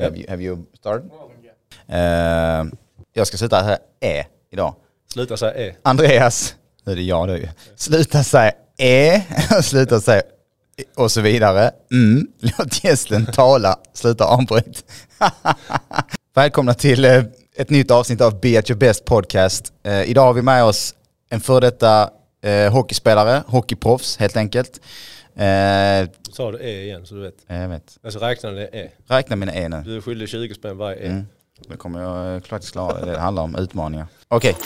Have you, have you started? Eh, jag ska sluta säga E idag. Sluta säga E. Andreas, nu är det jag nu Sluta säga E, sluta säga och så vidare. Mm. Låt gästen tala, sluta avbryt. Välkomna till eh, ett nytt avsnitt av Be at your best podcast. Eh, idag har vi med oss en före detta hockeyspelare, hockeyproffs helt enkelt. Eh, Sa du E igen så du vet. jag vet. Alltså räkna det E. Räkna mina E nu. Du är skyldig 20 spänn varje E. Mm. Det kommer jag eh, faktiskt klara. Det handlar om utmaningar. Okej.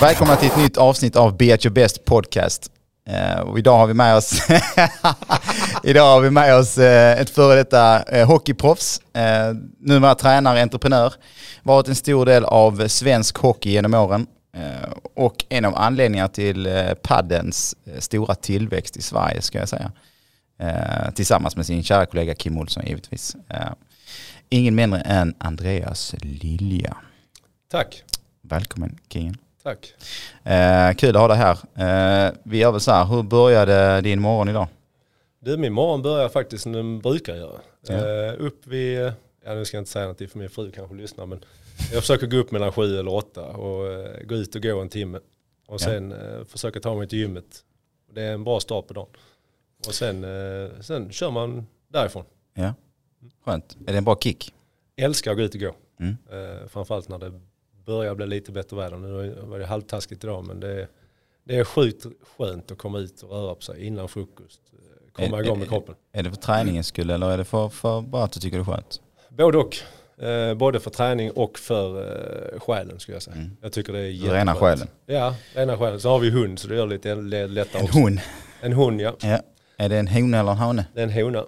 Välkomna till ett nytt avsnitt av Be at your best podcast. Eh, och idag har vi med oss Idag har vi med oss eh, ett före detta eh, hockeyproffs, eh, numera tränare, entreprenör. Varit en stor del av svensk hockey genom åren. Eh, och en av anledningarna till eh, paddens eh, stora tillväxt i Sverige ska jag säga. Tillsammans med sin kära kollega Kim Olsson givetvis. Ingen mindre än Andreas Lilja. Tack. Välkommen Kingen. Tack. Eh, kul att ha dig här. Eh, vi gör väl så här, hur började din morgon idag? Du, min morgon börjar faktiskt som den brukar göra. Ja. Eh, upp vid, ja nu ska jag inte säga något för min fru kanske lyssnar men jag försöker gå upp mellan sju eller åtta och eh, gå ut och gå en timme. Och Ja. sen eh, försöka ta mig till gymmet. Det är en bra start på dagen. Och sen, eh, sen kör man därifrån. Ja, skönt. Är det en bra kick? Älskar att gå ut och gå. Mm. Framförallt när det börjar bli lite bättre väder. Nu var det halvtaskigt idag men det är, det är sjukt skönt att komma ut och röra på sig innan frukost. Komma Är- igång med kroppen. Är det för träningens skull eller är det för, för bara att du tycker det är skönt? Både och. Eh, både för träning och för eh, själen skulle jag säga. Mm. Jag tycker det är Du jätteskönt. renar själen. Ja, rena själen. Så har vi hund så det gör det lite lättare En också. hon. En hund ja. Ja. Är det en hona eller en hane? Det är en hona.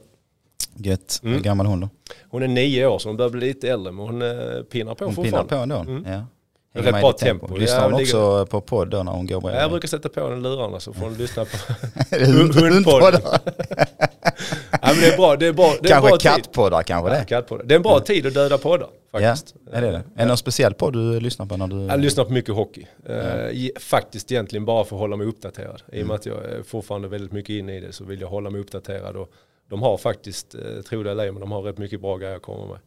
Gött. Mm. Hur gammal är hon då? Hon är nio år så hon börjar bli lite äldre men hon eh, pinnar på Hon pinnar fortfarande. på ändå? Mm. Ja. Det är Hänger rätt bra ditt tempo. Lyssnar Ja, hon ligger- också på podd då när hon går Ja, bredvid? jag brukar sätta på den lurarna så får hon lyssna på Hund- hundpodd. ja, men det är bra. Det är bra, det är Kanske kattpoddar kanske Ja, det? kattpoddar. Det är en bra tid att döda poddar faktiskt. Ja, är det det? Är det någon speciell podd du lyssnar på när du... Jag lyssnar på mycket hockey. Eh, ge- faktiskt egentligen bara för att hålla mig uppdaterad. I och med att jag är fortfarande väldigt mycket inne i det så vill jag hålla mig uppdaterad. Och de har faktiskt, eh, tro det eller ej, men de har rätt mycket bra grejer att komma med.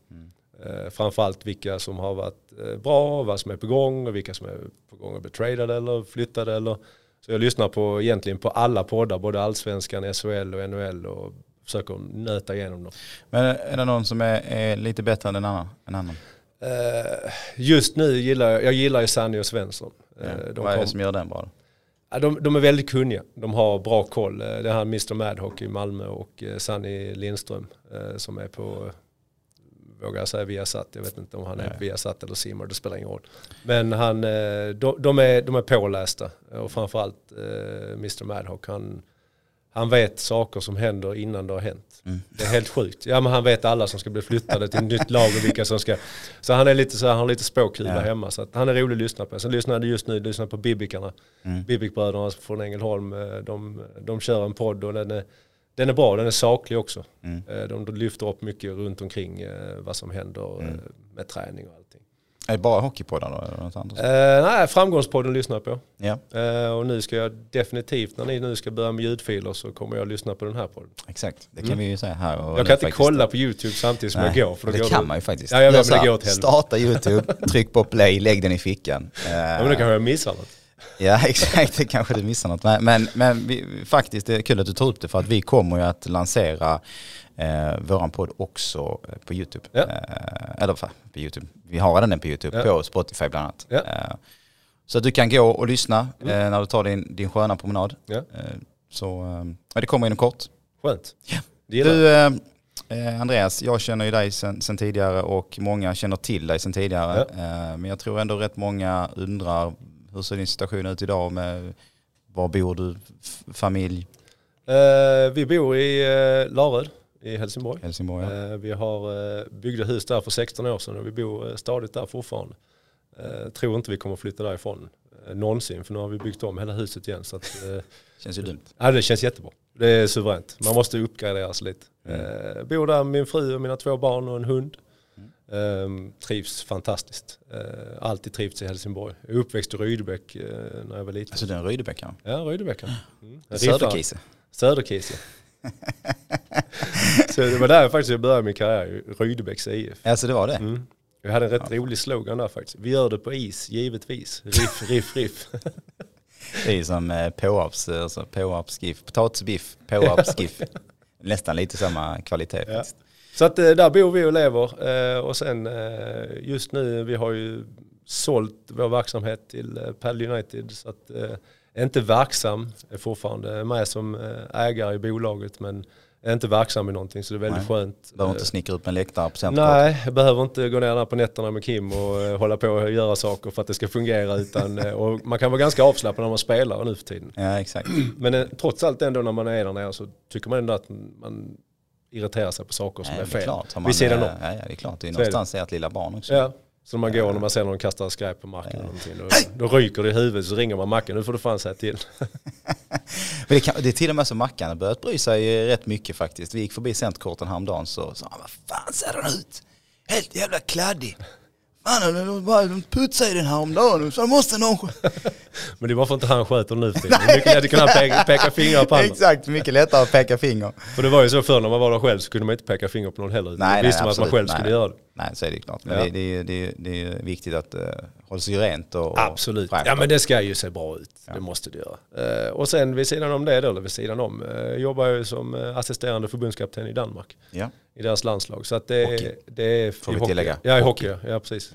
Eh, framförallt vilka som har varit bra, vad som är på gång och vilka som är på gång att bli tradade eller flyttade. Eller. Så jag lyssnar på egentligen på alla poddar, både allsvenskan, SHL och NHL och försöker nöta igenom dem. Men är det någon som är, är lite bättre än en annan? En annan? Eh, just nu gillar jag, jag gillar ju Sanny och Svensson. Ja. de Vad är det som gör den bra? Ja, de, de är väldigt kunniga. De har bra koll. Eh, Det här Mr Madhock i Malmö och Sanny Lindström som är på, vågar jag säga Viasat, jag vet inte om han är Nej. Viasat eller Simmer, det spelar ingen roll. Men han, de, de, är, de är pålästa och framförallt Mr Madhock, han, han vet saker som händer innan det har hänt. Mm. Det är helt sjukt. Ja men han vet alla som ska bli flyttade till ett nytt lag och vilka som ska. Så han är lite så här, han har lite spåkula Ja. hemma. Så han är rolig att lyssna på. Sen lyssnade jag just nu, lyssnade på Bibikarna. Mm. Bibikbröderna från Ängelholm, eh, de, de kör en podd och den är, den är bra, den är saklig också. Mm. Eh, De, de lyfter upp mycket runt omkring eh, vad som händer Mm. med träning och allting. Är det bara hockeypoddar då? Eller något annat? Eh, nej, framgångspodden lyssnar jag på. Ja, Eh, och nu ska jag definitivt, när ni nu ska börja med ljudfiler så kommer jag lyssna på den här podden. exakt. Det kan Mm. vi ju säga här. och jag kan inte faktiskt. kolla på YouTube samtidigt som Nej, jag går. För det går kan det, man ju faktiskt. Ja, jag vet, men det går åt helvete. Starta YouTube, tryck på play, lägg den i fickan. Ja, men då kanske jag missar något. Ja exakt, det kanske du missar något. Men, men, men vi, faktiskt det är kul att du tar upp det för att vi kommer ju att lansera eh, våran podd också eh, på YouTube. Ja. Eh, eller på YouTube, vi har redan den på YouTube, Ja. på Spotify bland annat. Ja. Eh, så att du kan gå och lyssna Mm. eh, när du tar din, din sköna promenad. Ja. Eh, så eh, det kommer inom kort. Skönt. Jag. Du eh, eh, Andreas, jag känner ju dig sen tidigare och många känner till dig sen tidigare. Eh, men jag tror ändå rätt många undrar hur ser din situation ut idag med var bor du, familj, Eh, vi bor i uh, Laröd i Helsingborg. Helsingborg? Ja. Eh, vi har uh, byggde hus där för 16 år sedan och vi bor eh, stadigt där fortfarande. Tror inte vi kommer flytta därifrån någonsin för nu har vi byggt om hela huset igen. Så att, eh, Känns ju dumt. ja, det känns jättebra. Det är suveränt. Man måste uppgradera sig lite. Mm. Eh, bor där med min fru och mina två barn och en hund. Eh, trivs fantastiskt. Eh, alltid trivts i Helsingborg. Jag är uppväxt i Rydebäck eh, när jag var liten. Alltså den Rydebäckaren? Ja, Rydebäck. ja. Mm. Riffare. Söderkise? Ja. så det var där faktiskt jag började min karriär, Rydebäcks IF. Alltså det var det? Mm. Jag hade en rätt rolig slogan där faktiskt. Vi gör det på is, givetvis. Riff, riff, riff. Det är som eh, påaps, alltså påapsgiff, potatisbiff, påapsgiff. Nästan lite samma kvalitet Ja. faktiskt. Så att eh, där bor vi och lever. Eh, Och sen eh, just nu, vi har ju sålt vår verksamhet till Pal United. Så att är inte verksam, är fortfarande med som eh, ägare i bolaget men är inte verksam i någonting så det är väldigt Nej. skönt. Behöver Eh, inte snickra upp en läktare på. Nej, jag behöver inte gå ner där på nätterna med Kim och eh, hålla på och göra saker för att det ska fungera. Utan, eh, och man kan vara ganska avslappnad när man spelar nu för tiden. Ja exakt. Men eh, trots allt ändå när man är där nere så tycker man ändå att man irriterar sig på saker som Nej, är fel. klart. Man, Vid sidan eh, om. Ja, ja, det är klart. Det är någonstans ert lilla barn också. Ja, så när man går när man ser någon kasta skräp på marken. eller någonting, Då, då ryker det i huvudet så ringer man Mackan, nu får du fan säga till. Det, kan, det är till och med så Mackan har börjat bry sig rätt mycket faktiskt. Vi gick förbi Centerkorten häromdagen så sa han, vad fan ser den ut? Helt jävla kladdig. Fan, de, de, de putsade i den här om dagen så måste någon... Men det är bara för att inte han sköter nu för. Det är mycket lätt att kunna peka, peka fingrar på andra. Exakt, mycket lättare att peka finger. För det var ju så förr när man var där själv så kunde man inte peka finger på någon heller. Nej, Då nej, visste man att man absolut. själv skulle Nej, göra det. Nej, så är det klart. Men Ja. det, det, det, det är viktigt att hålla sig rent och... och Absolut. fräscht. Ja men det ska ju se bra ut. Det måste det göra. Eh, och sen vid sidan om det då, eller vid sidan om, eh, jobbar jag ju som eh, assisterande förbundskapten i Danmark. Ja. I deras landslag. Så att det, Hockey. det är... Får vi hockey. tillägga. Ja, i Hockey. hockey. Ja, precis.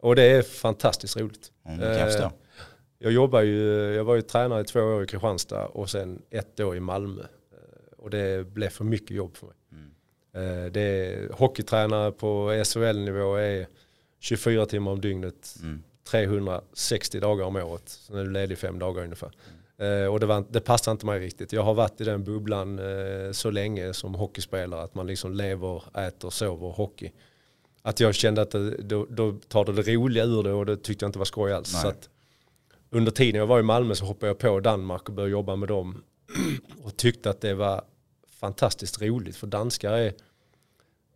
Och det är fantastiskt roligt. Mm, det kan jag förstå. Jag jobbar ju, jag var ju tränare i två år i Kristianstad och sen ett år i Malmö. Och det blev för mycket jobb för mig. Mm. Det är, hockeytränare på SHL-nivå är 24 timmar om dygnet, Mm. 360 dagar om året. Sen är du ledig fem dagar ungefär. Eh, Och det, var, det passar inte mig riktigt. Jag har varit i den bubblan eh, så länge som hockeyspelare att man liksom lever, äter, sover hockey. Att jag kände att det, då, då tar det det roliga ur det och det tyckte jag inte var skoj alls. Nej. Så att under tiden jag var i Malmö så hoppade jag på Danmark och började jobba med dem. Och tyckte att det var fantastiskt roligt för danskar är,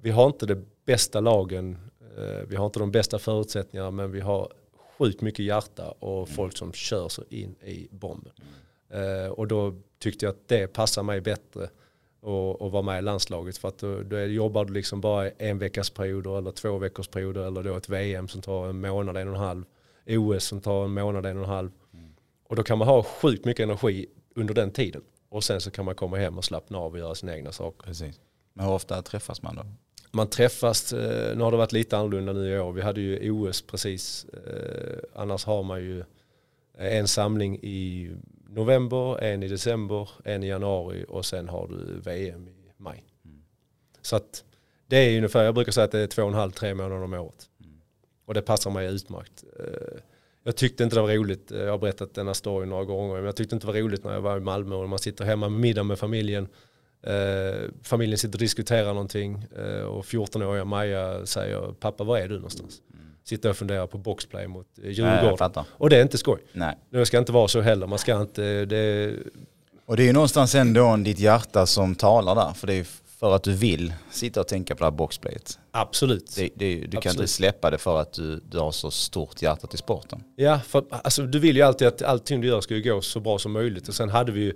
vi har inte det bästa lagen, eh, vi har inte de bästa förutsättningarna men vi har sjukt mycket hjärta och folk som kör så in i bomben. Eh, Och då tyckte jag att det passar mig bättre och, och vara med i landslaget för att då, då jobbar du liksom bara en veckas perioder eller två veckors perioder eller då ett VM som tar en månad, en och en halv. OS som tar en månad, en och en halv. Och då kan man ha sjukt mycket energi under den tiden. Och sen så kan man komma hem och slappna av och göra sina egna saker. Precis. Men hur ofta träffas man då? Man träffas, eh, nu har det varit lite annorlunda nu i år. Vi hade ju OS precis. Eh, annars har man ju en samling i november, en i december, en i januari och sen har du VM i maj. Så att det är ungefär, jag brukar säga att det är två och en halv, tre månader om året. Och det passar mig utmärkt. Eh, Jag tyckte inte det var roligt, eh, jag har berättat denna story några gånger, men jag tyckte inte det var roligt när jag var i Malmö och man sitter hemma med middag med familjen. Eh, familjen sitter och diskuterar någonting eh, och 14-åriga Maja säger pappa var är du någonstans? Sitter och funderar på boxplay mot eh, Djurgården. fattar. och det är inte skoj. Nej. Det ska inte vara så heller, man ska inte, det, Och det är ju någonstans ändå ditt hjärta som talar där. För det är för att du vill sitta och tänka på det här boxplayet. absolut. Det, det, du kan Absolut. inte släppa det för att du, du har så stort hjärta till sporten. Ja, för alltså, du vill ju alltid att allting du gör ska ju gå så bra som möjligt. Och sen hade vi ju,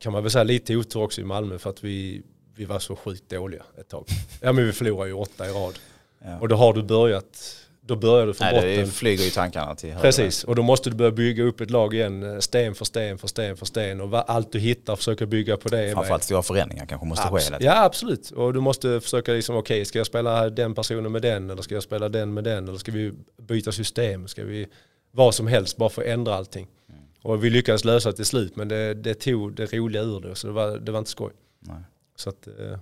kan man väl säga, lite otur också i Malmö för att vi, vi var så sjukt dåliga ett tag. Ja men vi förlorade ju åtta i rad. Ja. Och då har du börjat, då börjar du från Nej, botten. det flyger ju tankarna till höger. Precis, och då måste du börja bygga upp ett lag igen, eh, sten för sten för sten för sten. Och allt du hittar försöka bygga på det. Framförallt stora förändringar kanske måste ske Absolut. tiden. Ja absolut, och du måste försöka liksom, okej ska jag spela den personen med den eller ska jag spela den med den eller ska vi byta system, ska vi vad som helst bara för att ändra allting. Mm. Och vi lyckades lösa det till slut men det, det tog det roliga ur det så det var, det var inte skoj. Nej. Så att, eh,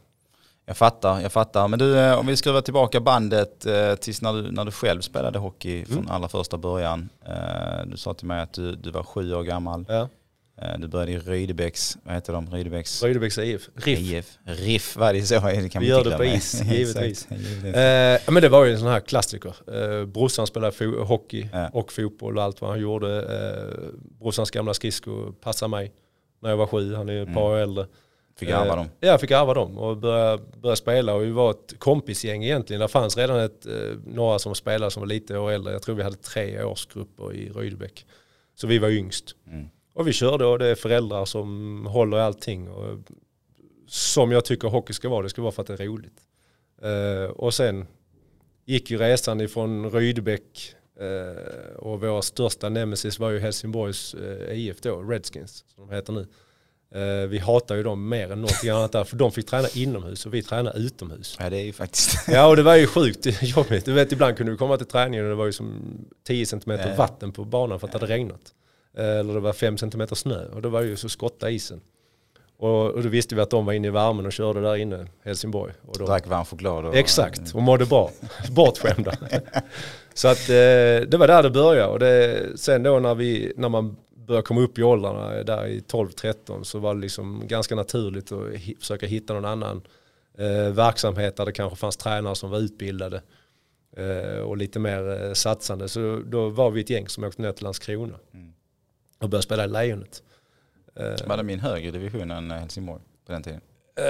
Jag fattar, jag fattar. Men du, eh, om vi skruvar tillbaka bandet eh, tills när du, när du själv spelade hockey från Mm. allra första början. Eh, Du sa till mig att du, du var sju år gammal. ja, Du började i Rydebäcks, vad heter de? Rydebäcks Rydebäcks IF, RIF. IF. RIF, vad det så? Det kan Vi gör det på is, givetvis. Givetvis. Eh, men det var ju en sån här klassiker. Eh, brorsan spelade fo- hockey Ja. och fotboll och allt vad han gjorde. Eh, brorsans gamla skridskor passade mig när jag var sju, han är ju ett par år äldre. Fick ärva Eh, dem. Ja, jag fick ärva dem och började, började spela och vi var ett kompisgäng egentligen. Det fanns redan ett, eh, några som spelade som var lite år äldre. Jag tror vi hade tre årsgrupper i Rydebäck. Så vi var yngst. Mm. Och vi körde och det är föräldrar som håller i allting. Och som jag tycker hockey ska vara. Det ska vara för att det är roligt. Eh, och sen gick ju resan ifrån Rydebäck eh, och vår största nemesis var ju Helsingborgs eh, IF då, Redskins som de heter nu. Vi hatar ju dem mer än någonting annat där, för de fick träna inomhus och vi tränar utomhus. Ja det är ju faktiskt. Ja och det var ju sjukt jobbigt. Du vet ibland kunde vi komma till träningen och det var ju som 10 cm Ja. vatten på banan för att det hade regnat. Eh, Eller det var 5 cm snö och det var ju så skotta isen. Och, och då visste vi att de var inne i värmen och körde där inne, Helsingborg. Och de, Drack varm choklad och... Exakt, och mådde bra. Bortskämda. så att eh, det var där det började. Och det, sen då när, vi, när man började komma upp i åldrarna, där i 12-13, så var det liksom ganska naturligt att hi- försöka hitta någon annan eh, verksamhet där det kanske fanns tränare som var utbildade eh, och lite mer eh, satsande. Så då var vi ett gäng som åkte ner till Landskrona Mm. Och började spela i Lejonet. Eh, Var det min högre division än Helsingborg på den tiden? eh,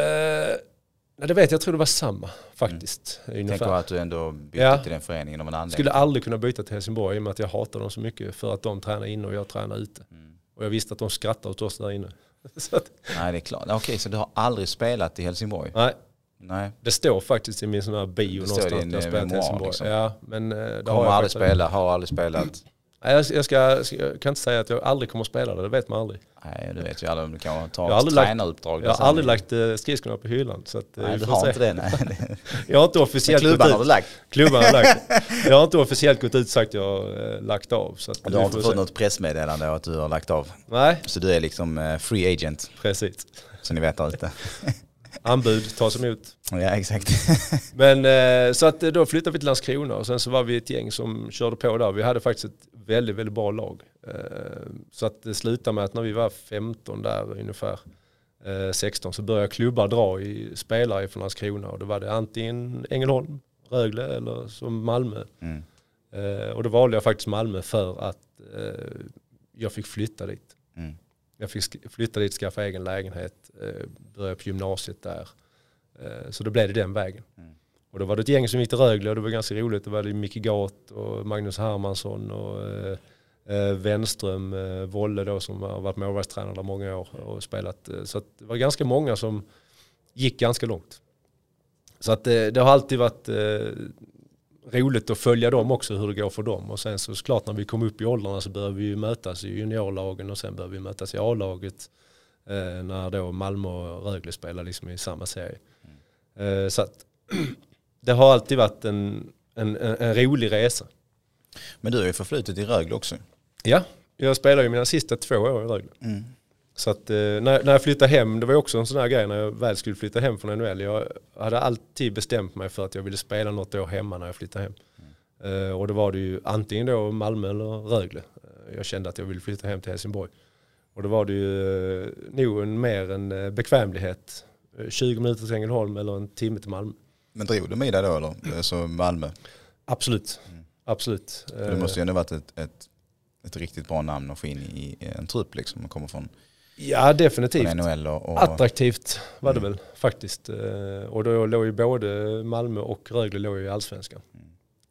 nej, det vet jag, jag tror det var samma faktiskt. ungefär. Tänk att du ändå bytte Ja. till den föreningen av en anledning. skulle aldrig kunna byta till Helsingborg i och med att jag hatar dem så mycket för att de tränar inne och jag tränar ute. Mm. Och jag visste att de skrattar åt oss där inne. Att, Nej det är klart. Okej så du har aldrig spelat i Helsingborg? nej, Nej. det står faktiskt i min sån här bio Det står i någonstans din, att jag eh, spelat i memoar, Helsingborg. liksom. Ja, men eh, det har Kommer jag aldrig spela, har aldrig spelat. Jag, jag, ska, jag kan inte säga att jag aldrig kommer att spela det, det vet man aldrig. Nej det vet ju alla om du kan Jag ta har ett aldrig tränaruppdrag. Jag har aldrig lagt eh, skridskorna på hyllan. Så att, eh, Nej du har se. inte det. Nej. Jag har inte Men officiellt klubban gått har du ut. lagt. Klubban har lagt. Jag har inte officiellt gått ut och sagt att jag har eh, lagt av. Så att Du har inte se. fått något pressmeddelande att du har lagt av. Nej, Så du är liksom eh, free agent, precis. så ni vet där ute. Anbud tas emot. Ja exakt. Men eh, så att eh, då flyttade vi till Landskrona och sen så var vi ett gäng som körde på där. Vi hade faktiskt ett väldigt, väldigt bra lag. Eh, så att det slutade med att när vi var 15 där ungefär, eh, 16, så började klubbar dra i spelare från Landskrona och då var det antingen Ängelholm, Rögle eller som Malmö. Mm. Och då valde jag faktiskt Malmö för att jag fick flytta dit. Mm. Jag fick flytta dit, skaffa egen lägenhet, eh, börja på gymnasiet där. Eh, så då blev det den vägen. Mm. Och då var det ett gäng som gick till Rögle och det var ganska roligt. Det var det Micke Gat och Magnus Hermansson och eh, eh, Wenström, eh, Wolle då som har varit målvaktstränare där många år och spelat. Så det var ganska många som gick ganska långt. Så att eh, det har alltid varit eh, roligt att följa dem också, hur det går för dem. Och sen så såklart när vi kom upp i åldrarna så började vi ju mötas i juniorlagen och sen började vi mötas i A-laget. Eh, när då Malmö och Rögle spelade liksom i samma serie. Eh, så att det har alltid varit en, en, en, en rolig resa. Men du har ju förflutit i Rögle också. Ja, jag spelade ju mina sista två år i Rögle. Mm. Så att eh, när, när jag flyttade hem, det var också en sån här grej när jag väl skulle flytta hem från NHL. Jag hade alltid bestämt mig för att jag ville spela något år hemma när jag flyttade hem. Eh, och då var det ju antingen då Malmö eller Rögle. Eh, jag kände att jag ville flytta hem till Helsingborg. Och då var det ju eh, nog en, mer en bekvämlighet. Eh, 20 minuter till Ängelholm eller en timme till Malmö. Men drog du med dig då eller? Så Malmö? Absolut. Mm. Absolut. För det måste ju ändå varit ett, ett, ett riktigt bra namn att få in i en trupp liksom. Man kommer från, Ja, definitivt. NHL och, och Attraktivt var det Mm. väl faktiskt. Eh, Och då låg ju både Malmö och Rögle låg i allsvenskan.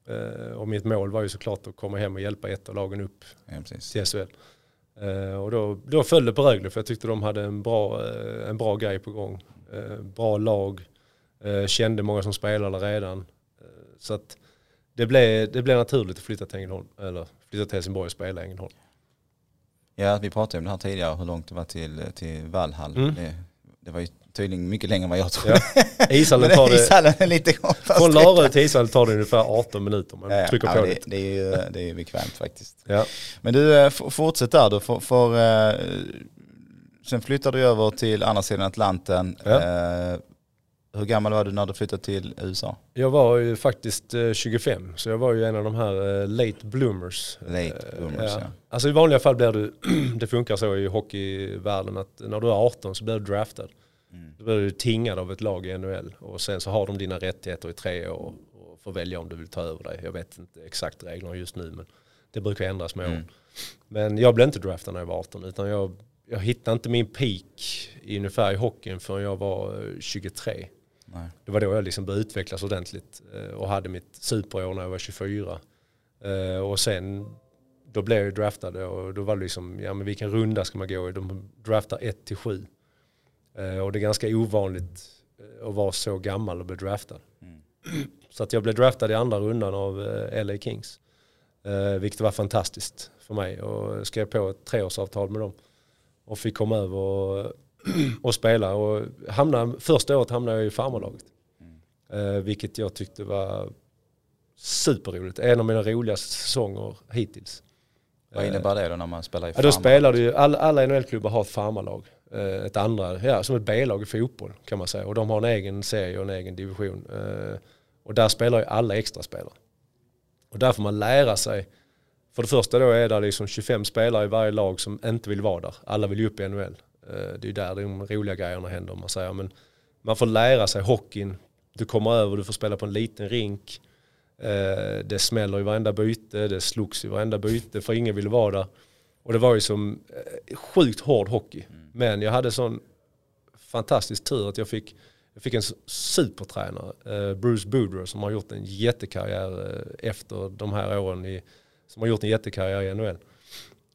Eh, Och mitt mål var ju såklart att komma hem och hjälpa ett av lagen upp ja, precis. till SHL. Eh, Och då, då föll det på Rögle för jag tyckte de hade en bra, en bra grej på gång. Bra lag, kände många som spelade redan. Så att det blev, det blev naturligt att flytta till Ängelholm, eller flytta till Helsingborg och spela i Ängelholm. Ja, vi pratade om det här tidigare, hur långt det var till, till Valhall. Mm. Det, det var ju tydligen mycket längre än vad jag trodde. Ja. Ishallen tar det, ishallen är lite kortare. från Larö till Ishallen tar det ungefär 18 minuter. Man Ja, trycker Ja, på det, lite. det, är ju, det är ju bekvämt faktiskt. Ja. Men du, eh, fortsätt där då. För, för, eh, sen flyttade du över till andra sidan Atlanten. Ja. Eh, hur gammal var du när du flyttade till USA? Jag var ju faktiskt eh, 25, så jag var ju en av de här eh, late bloomers. Late Eh, bloomers, ja. Alltså i vanliga fall blir du, det funkar så i hockeyvärlden att när du är 18 så blir du draftad. Mm. Då blir du tingad av ett lag i NHL och sen så har de dina rättigheter i tre år och får välja om du vill ta över dig. Jag vet inte exakt reglerna just nu men det brukar ändras med Mm. åren. Men jag blev inte draftad när jag var 18 utan jag, jag hittade inte min peak i ungefär i hockeyn förrän jag var eh, 23. Nej. Det var då jag liksom började utvecklas ordentligt eh, och hade mitt superår när jag var 24. Eh, Och sen då blev jag draftad och då var det liksom, ja men vilken runda ska man gå i? De draftar 1 till 7. Eh, och det är ganska ovanligt att vara så gammal och bli draftad. Så att jag blev draftad i andra rundan av LA Kings. Vilket var fantastiskt för mig och skrev på ett treårsavtal med dem. Och fick komma över och, och spela. Och hamnade, första året hamnade jag i farmarlaget. Eh, vilket jag tyckte var superroligt. En av mina roligaste säsonger hittills. Vad innebär det då när man spelar i Ja, då spelar du ju, alla, alla NHL-klubbar har ett farmarlag. Eh, Ett andra, ja, som ett B-lag i fotboll kan man säga. Och de har en egen serie och en egen division. Eh, Och där spelar ju alla extra spelare. Och där får man lära sig. För det första då är det liksom 25 spelare i varje lag som inte vill vara där. Alla vill ju upp i NHL. Eh, Det är där de roliga grejerna händer om man säger. Men man får lära sig hockeyn. Du kommer över, du får spela på en liten rink. Eh, Det smäller i varenda byte, det slogs i varenda byte för ingen ville vara där. Och det var ju som eh, sjukt hård hockey. Men jag hade sån fantastisk tur att jag fick, jag fick en supertränare, Bruce Boudreau, som har gjort en jättekarriär efter de här åren, i, som har gjort en jättekarriär i NHL.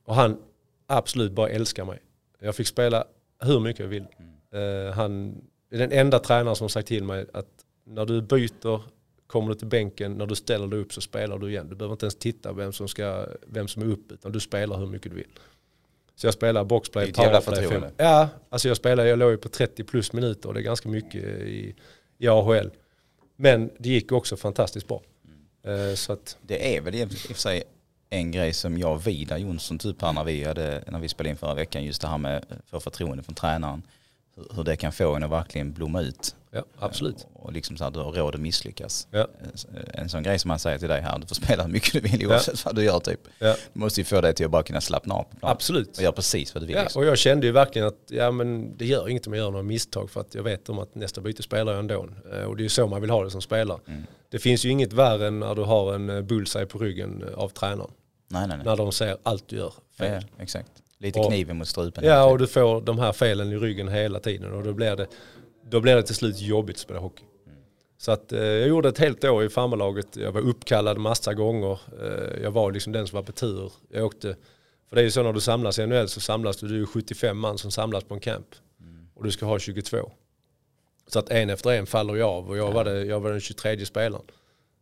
Och han absolut bara älskar mig. Jag fick spela hur mycket jag vill. Eh, han är den enda tränaren som sagt till mig att när du byter kommer du till bänken, när du ställer dig upp så spelar du igen. Du behöver inte ens titta vem som, ska, vem som är upp, utan du spelar hur mycket du vill. Så jag spelar boxplay, powerplay, fem- Ja, alltså jag spelar, jag låg ju på 30 plus minuter och det är ganska mycket i, i AHL. Men det gick också fantastiskt bra. Eh, Så att, Det är väl i och för sig en grej som jag och Vidar Jonsson typ här när vi, hade, när vi spelade in förra veckan, just det här med få förtroende från tränaren. Hur, hur det kan få en att verkligen blomma ut. ja absolut. Och, och liksom så att du har råd att misslyckas. Ja. En sån grej som man säger till dig här, du får spela hur mycket du vill oavsett vad du gör typ. Ja, Du måste ju få dig till att bara kunna slappna av på plan. absolut. Och göra precis vad du vill. Ja, liksom. och jag kände ju verkligen att ja, men det gör inget om jag gör några misstag för att jag vet om att nästa byte spelar jag ändå. Eh, Och det är ju så man vill ha det som spelare. Mm. Det finns ju inget värre än när du har en eh, bullseye på ryggen eh, av tränaren. Nej, nej, nej. När de ser allt du gör Ja, fel. ja, exakt. Lite Och- kniven mot strupen. Ja, och du får de här felen i ryggen hela tiden och då blir det, då blir det till slut jobbigt att spela hockey. Så att, eh, jag gjorde ett helt år i farmarlaget. Jag var uppkallad massa gånger. Eh, jag var liksom den som var på tur. Jag åkte, för det är ju så när du samlas i NHL så samlas du, du är 75 man som samlas på en camp. Och du ska ha 22. Så att en efter en faller jag av och jag var, det, jag var den 23 spelaren.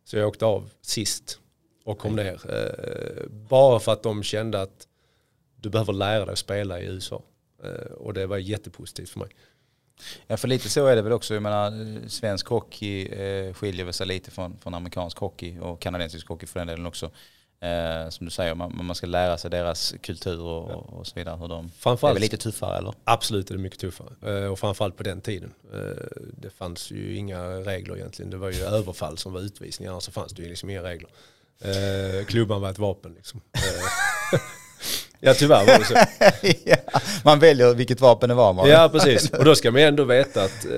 Så jag åkte av sist och kom ner. Eh, bara för att de kände att du behöver lära dig att spela i USA. Eh, och det var jättepositivt för mig. Ja för lite så är det väl också. Jag menar svensk hockey eh, skiljer väl sig lite från, från amerikansk hockey och kanadensisk hockey för den delen också. Eh, som du säger, man, man ska lära sig deras kultur och, och så vidare. Hur de, det är Framförallt, väl lite tuffare eller? Absolut är det mycket tuffare. Eh, och framförallt på den tiden. Eh, det fanns ju inga regler egentligen. Det var ju överfall som var utvisning. Annars så fanns det ju liksom inga regler. Eh, klubban var ett vapen liksom. Eh, ja tyvärr var det så. ja, man väljer vilket vapen det var. Man. Ja precis. Och då ska man ändå veta att eh,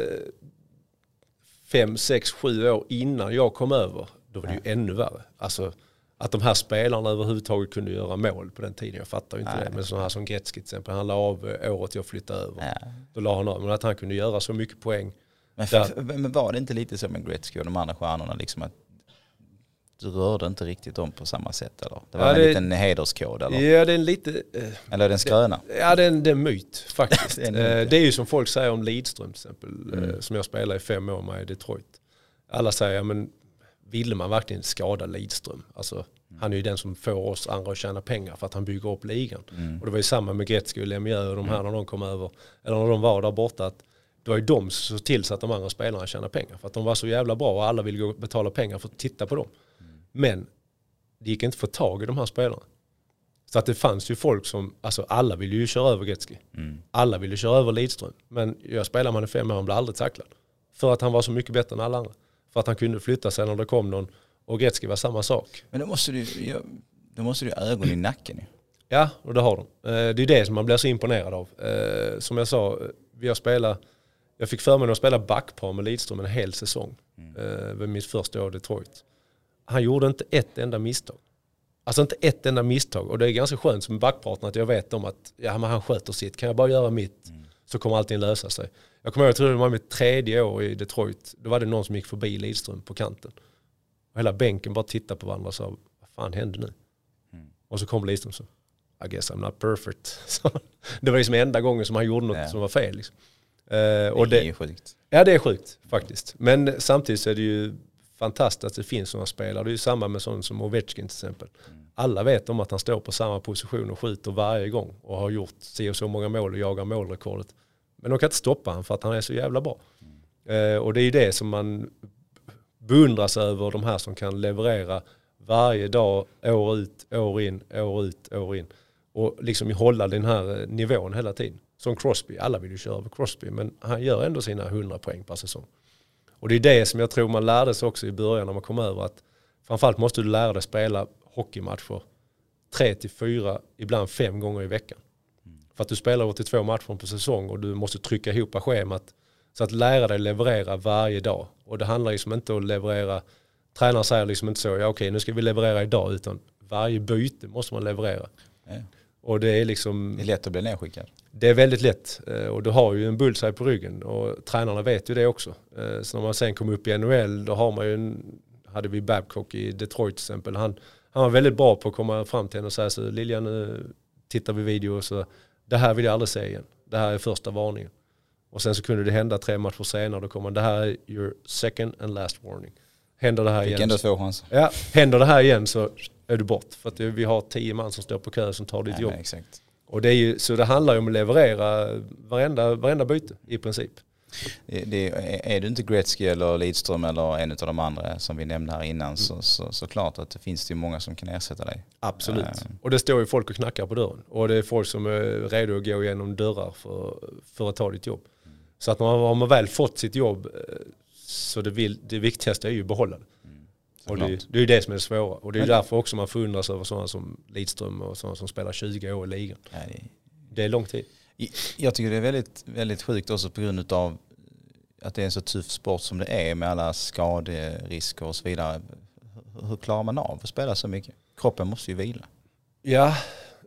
fem, sex, sju år innan jag kom över, då var det ju ännu värre. Alltså att de här spelarna överhuvudtaget kunde göra mål på den tiden, jag fattar ju inte Nej. det. Men sådana här som Gretzky till exempel, han la av eh, året jag flyttade över. Ja. Då la han av, men att han kunde göra så mycket poäng. Men, för, men var det inte lite så med Gretzky och de andra stjärnorna liksom att du rörde inte riktigt om på samma sätt eller? Det var Ja, en det- liten hederskod eller? Ja det är en lite, eh, Eller är det en skröna? ja det är en, det är en myt faktiskt. Det är en Eh, myt. det är ju som folk säger om Lidström till exempel, eh, Mm. som jag spelade i fem år med i Detroit. Alla säger, ja, men ville man verkligen skada Lidström? Alltså, Han är ju den som får oss andra att tjäna pengar för att han bygger upp ligan. Mm. Och det var ju samma med Gretzky och Lemieux och de här när de kom över, eller när de var där borta. Att det var ju de som såg till så att de andra spelarna tjänade pengar. För att de var så jävla bra och alla ville betala pengar för att titta på dem. Men det gick inte att få tag i de här spelarna. Så att det fanns ju folk som, alltså alla ville ju köra över Gretzky. Mm. Alla ville köra över Lidström. Men jag spelade man i fem år, han blev aldrig tacklad. För att han var så mycket bättre än alla andra. För att han kunde flytta sig när det kom någon. Och Gretzky var samma sak. Men då måste du då måste du ha ögon i nacken ju. Ja, och det har de. Eh, Det är det som man blir så imponerad av. Eh, Som jag sa, eh, vi har spelat, jag fick förmånen att spela backpar med Lidström en hel säsong. Mm. Vid mitt första år i Detroit. Han gjorde inte ett enda misstag. Alltså inte ett enda misstag. Och det är ganska skönt som backpartner att jag vet om att ja, men han sköter sitt. Kan jag bara göra mitt så kommer allting lösa sig. Jag kommer ihåg, jag tror det var mitt tredje år i Detroit. Då var det någon som gick förbi Lidström på kanten. Och hela bänken bara tittade på varandra och sa, vad fan hände nu? Och så kom Lidström så, I guess I'm not perfect. Så det var liksom enda gången som han gjorde något Ja. som var fel. Liksom. Och det, det är sjukt. Ja det är sjukt faktiskt. Men samtidigt så är det ju fantastiskt att det finns sådana spelare. Det är ju samma med sådana som Ovechkin till exempel. Alla vet om att han står på samma position och skjuter varje gång och har gjort si och så många mål och jagar målrekordet. Men de kan inte stoppa honom för att han är så jävla bra. Mm. Eh, och det är ju det som man beundras över, de här som kan leverera varje dag, år ut, år in, år ut, år in. Och liksom hålla den här eh, nivån hela tiden. Som Crosby, alla vill ju köra över Crosby men han gör ändå sina 100 poäng per säsong. Och det är det som jag tror man lärde sig också i början när man kom över att framförallt måste du lära dig spela hockeymatcher tre till fyra, ibland fem gånger i veckan. Mm. För att du spelar 82 matcher på säsong och du måste trycka ihop schemat. Så att lära dig leverera varje dag. Och det handlar liksom inte om att leverera, tränaren säger liksom inte så, ja okej nu ska vi leverera idag, utan varje byte måste man leverera. Ja. Och det är liksom... Det är lätt att bli nedskickad. Det är väldigt lätt eh, och du har ju en bullseye på ryggen och tränarna vet ju det också. Eh, så när man sen kommer upp i NHL då har man ju en, hade vi Babcock i Detroit till exempel. Han, han var väldigt bra på att komma fram till henne och säga så Lilian nu tittar vi video och så det här vill jag aldrig se igen. Det här är första varningen. Och sen så kunde det hända tre matcher senare då kommer det här är your second and last warning. Händer det här Fick igen. ändå två chanser. Ja, händer det här igen så är du bort. För att vi har tio man som står på kö som tar ditt nej, jobb. Nej, exakt. Och det är ju, så det handlar ju om att leverera varenda, varenda byte i princip. Det, det, är du inte Gretzky eller Lidström eller en av de andra som vi nämnde här innan mm. så, så, så klart att det finns det många som kan ersätta dig. Absolut. Uh. Och det står ju folk och knackar på dörren. Och det är folk som är redo att gå igenom dörrar för, för att ta ditt jobb. Mm. Så att man, har man väl fått sitt jobb eh, så det, vill, det viktigaste är ju att behålla det. Och det, det, är ju det som är det svåra. Och det är därför också man förundras över sådana som Lidström och sådana som spelar 20 år i ligan. Det, det, är lång tid. Jag tycker det är väldigt, väldigt sjukt också på grund av att det är en så tuff sport som det är med alla skaderisker och så vidare. Hur klarar man av att spela så mycket? Kroppen måste ju vila. Ja.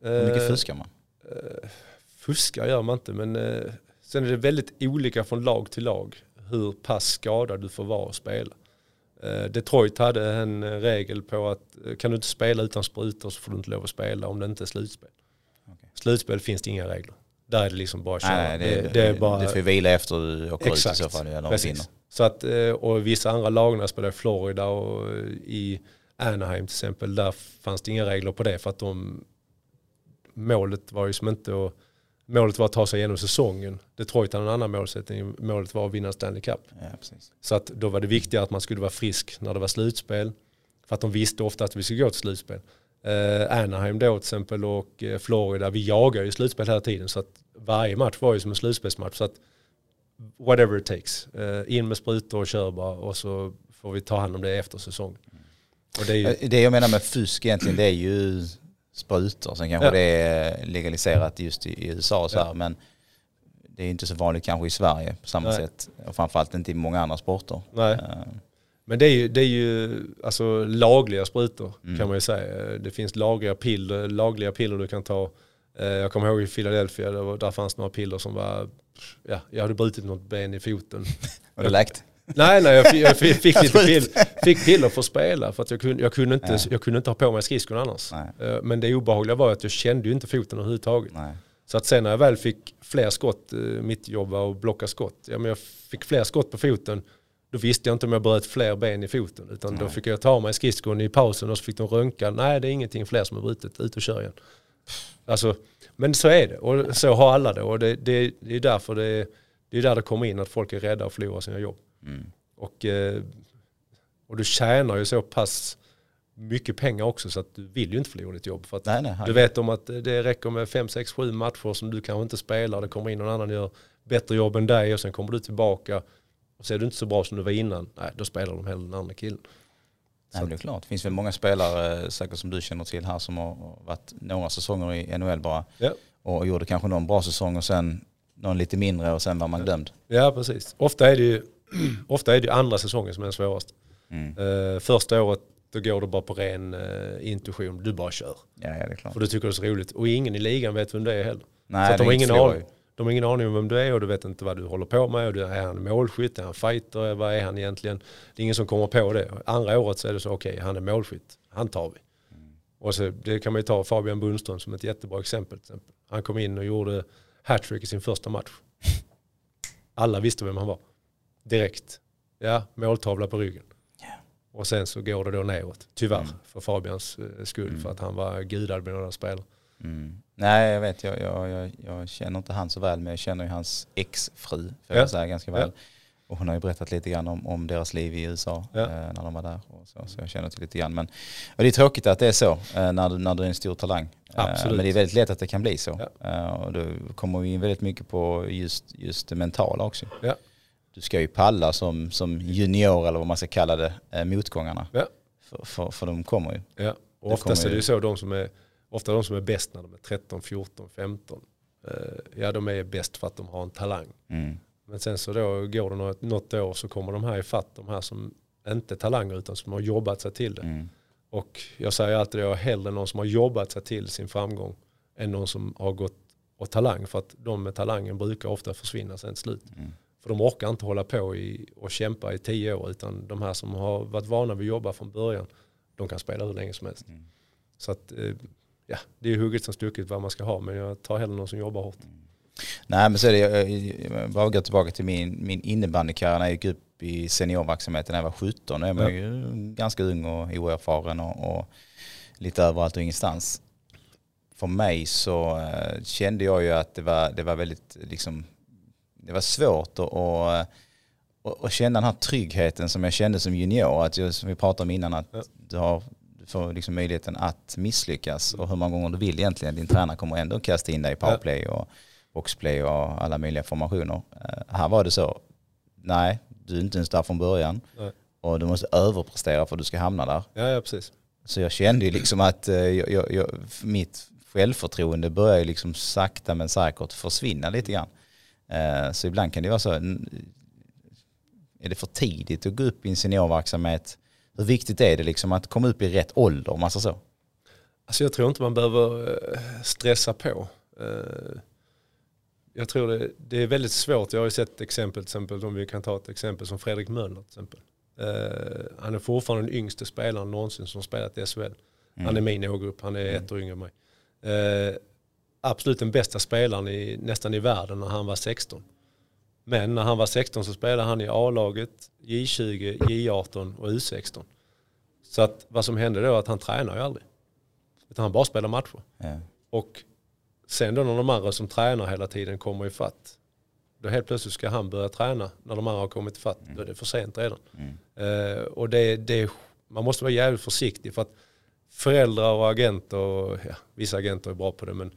Hur mycket eh, fuskar man? Eh, fuskar gör man inte men eh, sen är det väldigt olika från lag till lag hur pass skadad du får vara och spela. Eh, Detroit hade en eh, regel på att eh, kan du inte spela utan sprutor så får du inte lov att spela om det inte är slutspel. Okay. Slutspel finns det inga regler. Där är det liksom bara att köra. Nej, det, det, det, är bara... Du får vila efter du åker Exakt. ut i så fall. Eller Precis. Så att, och vissa andra lag spelar i Florida och i Anaheim till exempel, där fanns det inga regler på det för att de målet var ju som inte att målet var att ta sig igenom säsongen. Detroit hade en annan målsättning. Målet var att vinna Stanley Cup. Ja, så att då var det viktigare att man skulle vara frisk när det var slutspel. För att de visste ofta att vi skulle gå till slutspel. Eh, Anaheim då till exempel och eh, Florida, vi jagar ju slutspel hela tiden. Så att varje match var ju som en slutspelsmatch. Så att whatever it takes. Eh, in med sprutor och kör bara och så får vi ta hand om det efter säsongen. Det, är ju... Eh, det jag menar med fusk egentligen det är ju sprutor. Sen kanske ja. det är legaliserat just i, USA och så här, men det är inte så vanligt kanske i Sverige på samma Nej. sätt. Och framförallt inte i många andra sporter. Nej. Uh. Men det är ju, det är ju alltså, lagliga sprutor mm. kan man ju säga. Det finns lagliga piller, lagliga piller du kan ta. Eh, jag kommer ihåg i Philadelphia, där fanns några piller som var, ja, jag hade brutit något ben i foten. Var det läkt? Nej, nej jag fick, jag fick, fick lite piller, fick piller för att spela för att jag kunde, jag kunde, inte, ja. jag kunde inte ha på mig skridskon annars. Nej. Eh, men det obehagliga var att jag kände ju inte foten överhuvudtaget. Nej. Så att sen när jag väl fick fler skott, eh, mitt jobb var att blocka skott. Ja, men jag fick fler skott på foten, då visste jag inte om jag bröt fler ben i foten. Utan Nej. då fick jag ta mig skridskon i pausen och så fick de röntga. Nej, det är ingenting fler som har brutit, ut och kör igen. Alltså, men så är det och så har alla det. Och det, det, det är därför det, det är där det kommer in att folk är rädda att förlora sina jobb. Mm. Och, eh, och du tjänar ju så pass mycket pengar också så att du vill ju inte förlora ditt jobb. För nej, nej, du vet om att det räcker med 5, 6, 7 matcher som du kanske inte spelar. Det kommer in någon annan och gör bättre jobb än dig och sen kommer du tillbaka och så är du inte så bra som du var innan. Nej, då spelar de hellre den andra killen. Nej, det är klart. Det finns väl många spelare, säkert som du känner till här, som har varit några säsonger i NHL bara. Ja. Och gjorde kanske någon bra säsong och sen någon lite mindre och sen var man glömd. Ja, precis. Ofta är det ju ofta är det andra säsongen som är den svåraste. Mm. Uh, första året då går det bara på ren uh, intuition, du bara kör. Ja, ja, det är klart. För du tycker det är så roligt. Och ingen i ligan vet vem det är heller. Nej, så de, har ingen aning, de har ingen aning om vem du är och du vet inte vad du håller på med. Och du, är han målskytt? Är han fighter? Vad är han egentligen? Det är ingen som kommer på det. Andra året så är det så, okej, okay, han är målskytt. Han tar vi. Mm. Och så, det kan man ju ta Fabian Bundström som ett jättebra exempel. exempel. Han kom in och gjorde hattrick i sin första match. Alla visste vem han var. Direkt. Ja, måltavla på ryggen. Och sen så går det då neråt, tyvärr, mm. för Fabians eh, skull, mm. för att han var gudad med några spelare. Mm. Nej, jag vet, jag, jag, jag, jag, känner inte han så väl, men jag känner ju hans exfru, för ja. jag säga, ganska väl. Ja. Och hon har ju berättat lite grann om, om deras liv i USA ja. eh, när de var där. Och så, så jag känner till lite grann. Men, och det är tråkigt att det är så eh, när, du, när du är en stor talang. Eh, men det är väldigt lätt att det kan bli så. Ja. Och då kommer vi in väldigt mycket på just, just det mentala också. Ja. Du ska ju palla som, som junior eller vad man ska kalla det, eh, motgångarna. Ja. För, för, för de kommer ju. Ja. Och oftast är det ju så de som är, ofta de som är bäst när de är 13, 14, 15. Ja de är bäst för att de har en talang. Mm. Men sen så då går det något, något år så kommer de här ifatt, de här som inte är talanger utan som har jobbat sig till det. Mm. Och jag säger alltid att jag är hellre någon som har jobbat sig till sin framgång än någon som har gått och talang. För att de med talangen brukar ofta försvinna sen till slut. Mm. För de orkar inte hålla på i, och kämpa i tio år utan de här som har varit vana vid att jobba från början de kan spela hur länge som helst. Mm. Så att, eh, ja, det är hugget som stucket vad man ska ha men jag tar hellre någon som jobbar hårt. Mm. Nej men så är det, jag bara gå tillbaka till min, min innebandykarriär när jag gick upp i seniorverksamheten när jag var 17. Då är man ja. ju ganska ung och oerfaren och, och lite överallt och ingenstans. För mig så uh, kände jag ju att det var, det var väldigt liksom, det var svårt att och, och, och känna den här tryggheten som jag kände som junior. Att jag, som vi pratade om innan, att ja. du, har, du får liksom möjligheten att misslyckas och hur många gånger du vill egentligen. Din tränare kommer ändå kasta in dig i powerplay. Ja. Och, boxplay och alla möjliga formationer. Uh, här var det så, nej, du är inte ens där från början. Nej. Och du måste överprestera för att du ska hamna där. Ja, ja precis. Så jag kände ju liksom att uh, jag, jag, mitt självförtroende började liksom sakta men säkert försvinna lite grann. Uh, så ibland kan det vara så, är det för tidigt att gå upp i en seniorverksamhet? Hur viktigt är det liksom att komma upp i rätt ålder? Om man så? Alltså jag tror inte man behöver stressa på jag tror det, det, är väldigt svårt. Jag har ju sett exempel, till exempel om vi kan ta ett exempel som Fredrik Möller till exempel. Han är fortfarande den yngste spelaren någonsin som spelat i SHL. Mm. Han är min ågrupp, han är ett år yngre än mig. Absolut den bästa spelaren i, nästan i världen när han var 16. Men när han var 16 så spelade han i A-laget, J20, J18 och U16. Så att vad som hände då är att han tränar ju aldrig. Utan han bara spelar matcher. Ja. Och Sen då när de andra som tränar hela tiden kommer i fatt. Då helt plötsligt ska han börja träna när de andra har kommit i fatt. Mm. Då är det för sent redan. Mm. Uh, och det, det, man måste vara jävligt försiktig för att föräldrar och agenter, och, ja, vissa agenter är bra på det, men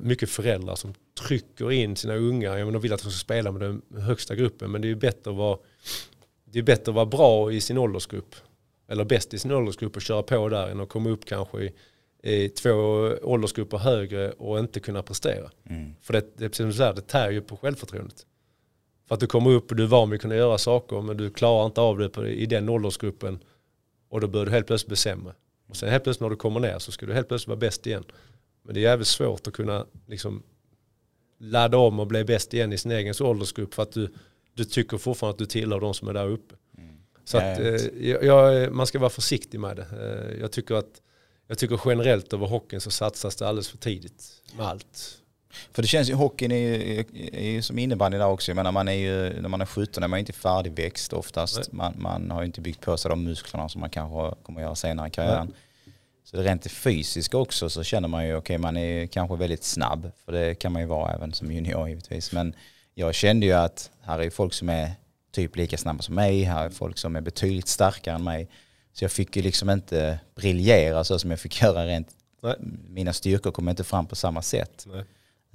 mycket föräldrar som trycker in sina unga, ja, men de vill att de ska spela med den högsta gruppen, men det är bättre att vara, det är bättre att vara bra i sin åldersgrupp, eller bäst i sin åldersgrupp och köra på där än att komma upp kanske i två åldersgrupper högre och inte kunna prestera. Mm. För det, det är precis som det tär ju på självförtroendet. För att du kommer upp och du är van vid att kunna göra saker men du klarar inte av det på, i den åldersgruppen och då börjar du helt plötsligt bli sämre. Och sen helt plötsligt när du kommer ner så ska du helt plötsligt vara bäst igen. Men det är jävligt svårt att kunna liksom ladda om och bli bäst igen i sin egen åldersgrupp för att du, du tycker fortfarande att du tillhör de som är där uppe. Mm. Så att, eh, jag, man ska vara försiktig med det. Eh, jag tycker att jag tycker generellt över hockeyn så satsas det alldeles för tidigt med allt. För det känns ju, hockeyn är ju, är ju som innebandy där också. Jag menar, man är ju, när man är 17 är man inte färdigväxt oftast. Man, man, har ju inte byggt på sig de musklerna som man kanske kommer att göra senare i karriären. Nej. Så det rent fysiska också så känner man ju, okej okay, man är kanske väldigt snabb. För det kan man ju vara även som junior givetvis. Men jag kände ju att här är folk som är typ lika snabba som mig. Här är folk som är betydligt starkare än mig. Så jag fick ju liksom inte briljera så som jag fick göra rent. Nej. Mina styrkor kom inte fram på samma sätt.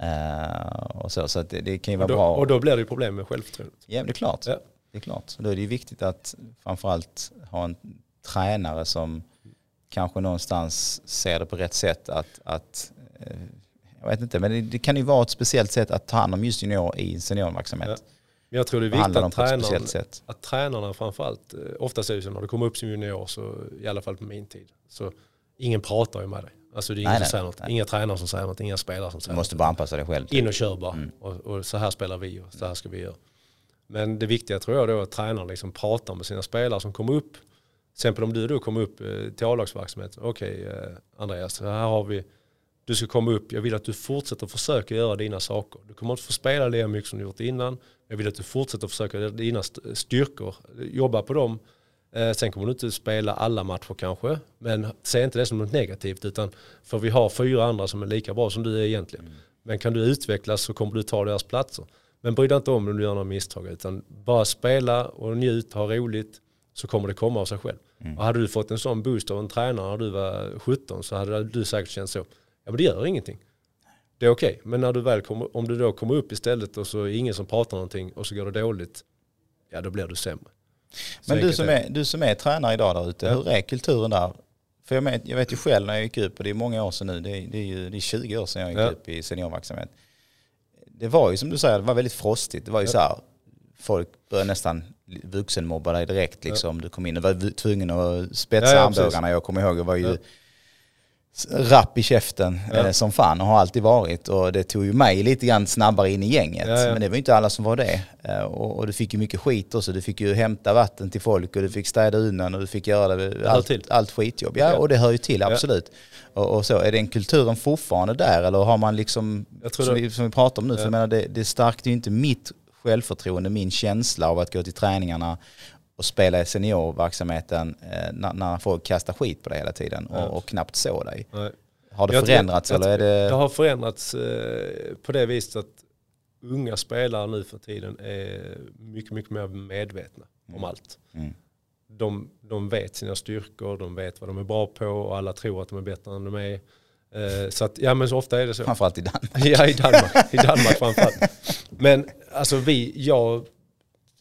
Uh, och så så det, det, kan ju vara och då, bra. Och då blir det ju problem med självförtroendet. Ja det är klart. Ja. Det är klart. Så då är det ju viktigt att framförallt ha en tränare som kanske någonstans ser det på rätt sätt. Att, att uh, jag vet inte, men det, det, kan ju vara ett speciellt sätt att ta hand om just junior i seniorverksamhet. Ja. Men jag tror det är viktigt att, tränaren, att tränarna framförallt, eh, oftast är det så när du kommer upp som junior, så, i alla fall på min tid, så ingen pratar ju med dig. Alltså det är ingen nej, som säger något. Nej. Inga tränare som säger något, inga spelare som säger något. Du måste bara anpassa dig själv. In och kör bara. Mm. Och, och, så här spelar vi och så här ska vi göra. Men det viktiga tror jag då är att tränaren liksom pratar med sina spelare som kommer upp. Till exempel om du då kommer upp eh, till A-lagsverksamhet. Okej okay, eh, Andreas, här har vi Du ska komma upp, jag vill att du fortsätter försöka göra dina saker. Du kommer inte få spela lika mycket som du gjort innan. Jag vill att du fortsätter försöka göra dina styrkor, jobba på dem. Eh, sen kommer du inte spela alla matcher kanske, men se inte det som något negativt utan för vi har fyra andra som är lika bra som du är egentligen. Mm. Men kan du utvecklas så kommer du ta deras platser. Men bry dig inte om om du gör några misstag utan bara spela och njut, ha roligt så kommer det komma av sig själv. Mm. Och hade du fått en sån boost av en tränare när du var 17 så hade du säkert känt så. Ja men det gör ingenting. Det är okej. Okay. Men när du väl kommer, om du då kommer upp istället och så är ingen som pratar någonting och så går det dåligt. Ja då blir du sämre. Men du som, är, du som är tränare idag där ute, ja. hur är kulturen där? För jag, med, jag vet ju själv när jag gick upp, och det är många år sedan nu, det är, det är, ju, det är 20 år sedan jag gick ja. upp i seniorverksamhet. Det var ju som du säger, det var väldigt frostigt. Det var ju ja. så här, folk började nästan vuxenmobba dig direkt liksom. Ja. Du kom in och var tvungen att spetsa ja, armbågarna. Jag kommer ihåg, det var ju rapp i käften ja. eh, som fan och har alltid varit. Och det tog ju mig lite grann snabbare in i gänget. Ja, ja. Men det var ju inte alla som var det. Eh, och, och, du fick ju mycket skit också. Du fick ju hämta vatten till folk och du fick städa undan och du fick göra det, allt, allt skitjobb. Ja, och det hör ju till, absolut. Och, och, så, är den kulturen fortfarande där eller har man liksom, som vi, som, vi, pratar om nu, för jag menar det, det stärkte ju inte mitt självförtroende, min känsla av att gå till träningarna och spela i seniorverksamheten eh, när, när folk kastar skit på dig hela tiden och, och knappt såg dig. Nej. Har det jag förändrats tror, eller är det? Det har förändrats eh, på det viset att unga spelare nu för tiden är mycket, mycket mer medvetna mm. om allt. Mm. De, de vet sina styrkor, de vet vad de är bra på och alla tror att de är bättre än de är. Eh, så att, ja men så ofta är det så. Framförallt i Danmark. ja i Danmark, i Danmark framförallt. Men alltså vi, jag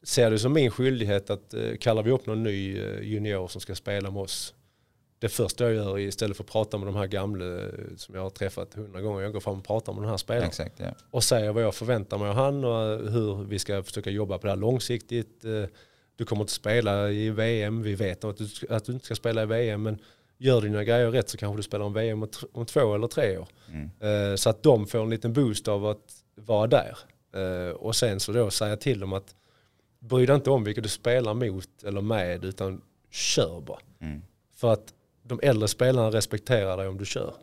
ser det som min skyldighet att eh, kallar vi upp någon ny eh, junior som ska spela med oss. Det första jag gör istället för att prata med de här gamla som jag har träffat hundra gånger, jag går fram och pratar med den här spelaren. Exakt, ja. Och säger vad jag förväntar mig av han och hur vi ska försöka jobba på det här långsiktigt. Du kommer inte spela i VM, vi vet att du, att du inte ska spela i VM men gör dina grejer rätt så kanske du spelar om VM om två eller tre år. Mm. Så att de får en liten boost av att vara där. Och sen så då säga till dem att bry dig inte om vilka du spelar mot eller med utan kör bara. Mm. För att de äldre spelarna respekterar dig om du kör.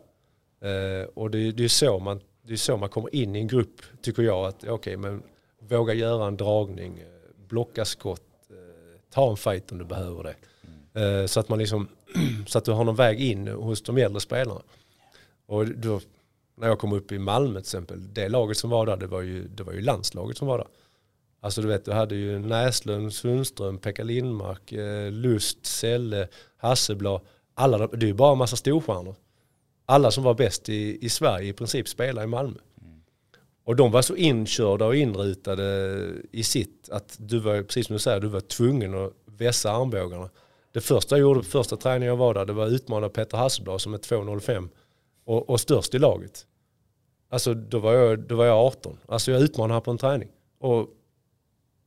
Eh, och det, det, är så man, det är så man kommer in i en grupp tycker jag. att okay, men Våga göra en dragning, eh, blocka skott, eh, ta en fight om du behöver det. Mm. Eh, så, att man liksom, så att du har någon väg in hos de äldre spelarna. Och då, när jag kom upp i Malmö till exempel, det laget som var där, det var ju, det var ju landslaget som var där. Alltså du vet, du hade ju Näslund, Sundström, Pekka Lindmark, eh, Lust, Selle, Hasselblad. Alla, det är ju bara en massa storstjärnor. Alla som var bäst i, i Sverige i princip spelade i Malmö. Mm. Och de var så inkörda och inrutade i sitt att du var, precis som du säger, du var tvungen att vässa armbågarna. Det första jag gjorde, första träningen jag var där, det var att utmana Petter Hasselblad som är 2,05 och, och störst i laget. Alltså då var, jag, då var jag 18. Alltså jag utmanade honom på en träning. Och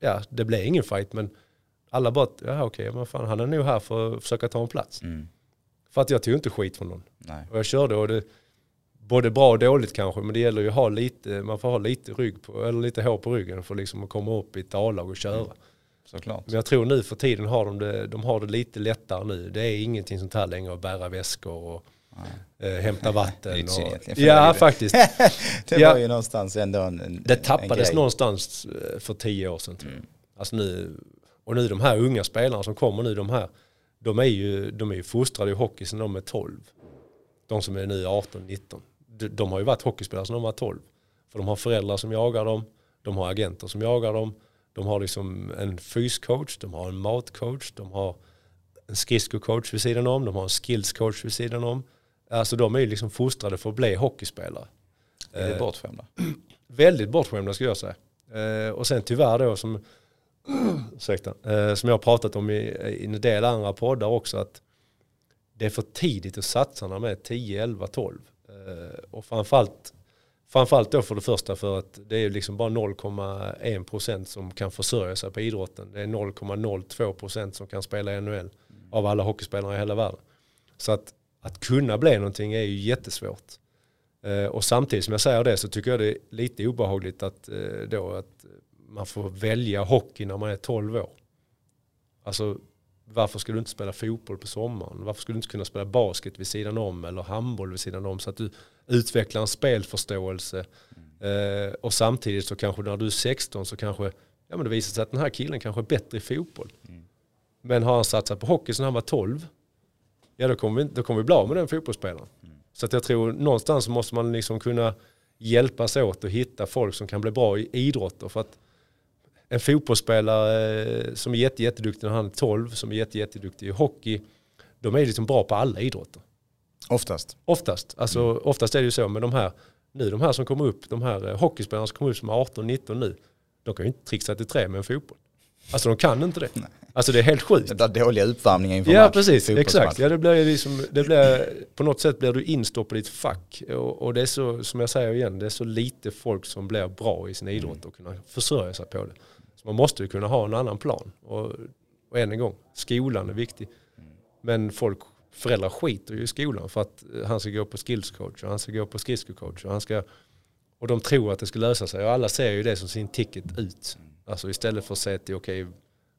ja, det blev ingen fight men alla bara, ja okej, okay, men fan han är nog här för att försöka ta en plats. Mm. För att jag tog inte skit från någon. Nej. Och jag körde och det, både bra och dåligt kanske, men det gäller ju att ha lite, man får ha lite rygg på, eller lite hår på ryggen för liksom att komma upp i ett A-lag och köra. Mm. Såklart. Men jag tror nu för tiden har de det, de har det lite lättare nu. Det är ingenting sånt här längre att bära väskor och äh, hämta vatten. och, ja, faktiskt. det ja, var ju någonstans ändå en, en Det tappades en någonstans eh, för tio år sedan. Mm. Alltså nu, och nu de här unga spelarna som kommer nu, de här, de är ju, de är ju fostrade i hockey sedan de är 12. De som är nu 18-19. De, de, har ju varit hockeyspelare sedan de var 12. För de har föräldrar som jagar dem, de har agenter som jagar dem, de har liksom en fyscoach, de har en matcoach, de har en skridskocoach vid sidan om, de har en skillscoach vid sidan om. Alltså de är ju liksom fostrade för att bli hockeyspelare. Är det eh, bortskämda? väldigt bortskämda skulle jag säga. Eh, och sen tyvärr då som, ursäkta, eh, som jag har pratat om i, i en del andra poddar också att det är för tidigt att satsa när man är 10, 11, 12. och framförallt, framförallt då för det första för att det är liksom bara 0,1% som kan försörja sig på idrotten. Det är 0,02% som kan spela i NHL av alla hockeyspelare i hela världen. Så att att kunna bli någonting är ju jättesvårt. Eh, och samtidigt som jag säger det så tycker jag det är lite obehagligt att, eh, då, att man får välja hockey när man är 12 år. Alltså varför ska du inte spela fotboll på sommaren? Varför skulle du inte kunna spela basket vid sidan om eller handboll vid sidan om så att du utvecklar en spelförståelse. Mm. Eh, och samtidigt så kanske när du är 16 så kanske ja, men det visar sig att den här killen kanske är bättre i fotboll. Mm. Men har han satsat på hockey sedan han var 12, ja då kommer vi, då kommer vi bli av med den fotbollsspelaren. Mm. Så att jag tror någonstans måste man liksom kunna hjälpas åt och hitta folk som kan bli bra i idrotter. För att en fotbollsspelare eh, som är jätte, jätteduktig när han är 12, som är jätte, jätteduktig i hockey, de är liksom bra på alla idrotter. Oftast. Oftast. Alltså, mm. Oftast är det ju så med de här, nu de här som kommer upp, de här eh, hockeyspelarna som kommer upp som är 18-19 nu, de kan ju inte trixa till tre med en fotboll. Alltså de kan inte det. Nej. Alltså det är helt sjukt. Den där dåliga uppvärmningen inför Ja match, precis, exakt. Ja, det blir liksom, det blir, på något sätt blir du instoppad i ett fack. Och, och, det är så, som jag säger igen, det är så lite folk som blir bra i sin mm. idrott och kunna försörja sig på det. Så man måste ju kunna ha en annan plan. Och, och än en gång, skolan är viktig. Men folk, föräldrar skiter ju i skolan för att han ska gå på skillscoach och han ska gå på skridskocoach och han ska och de tror att det ska lösa sig och alla ser ju det som sin ticket ut. Alltså istället för att säga till okej, okay,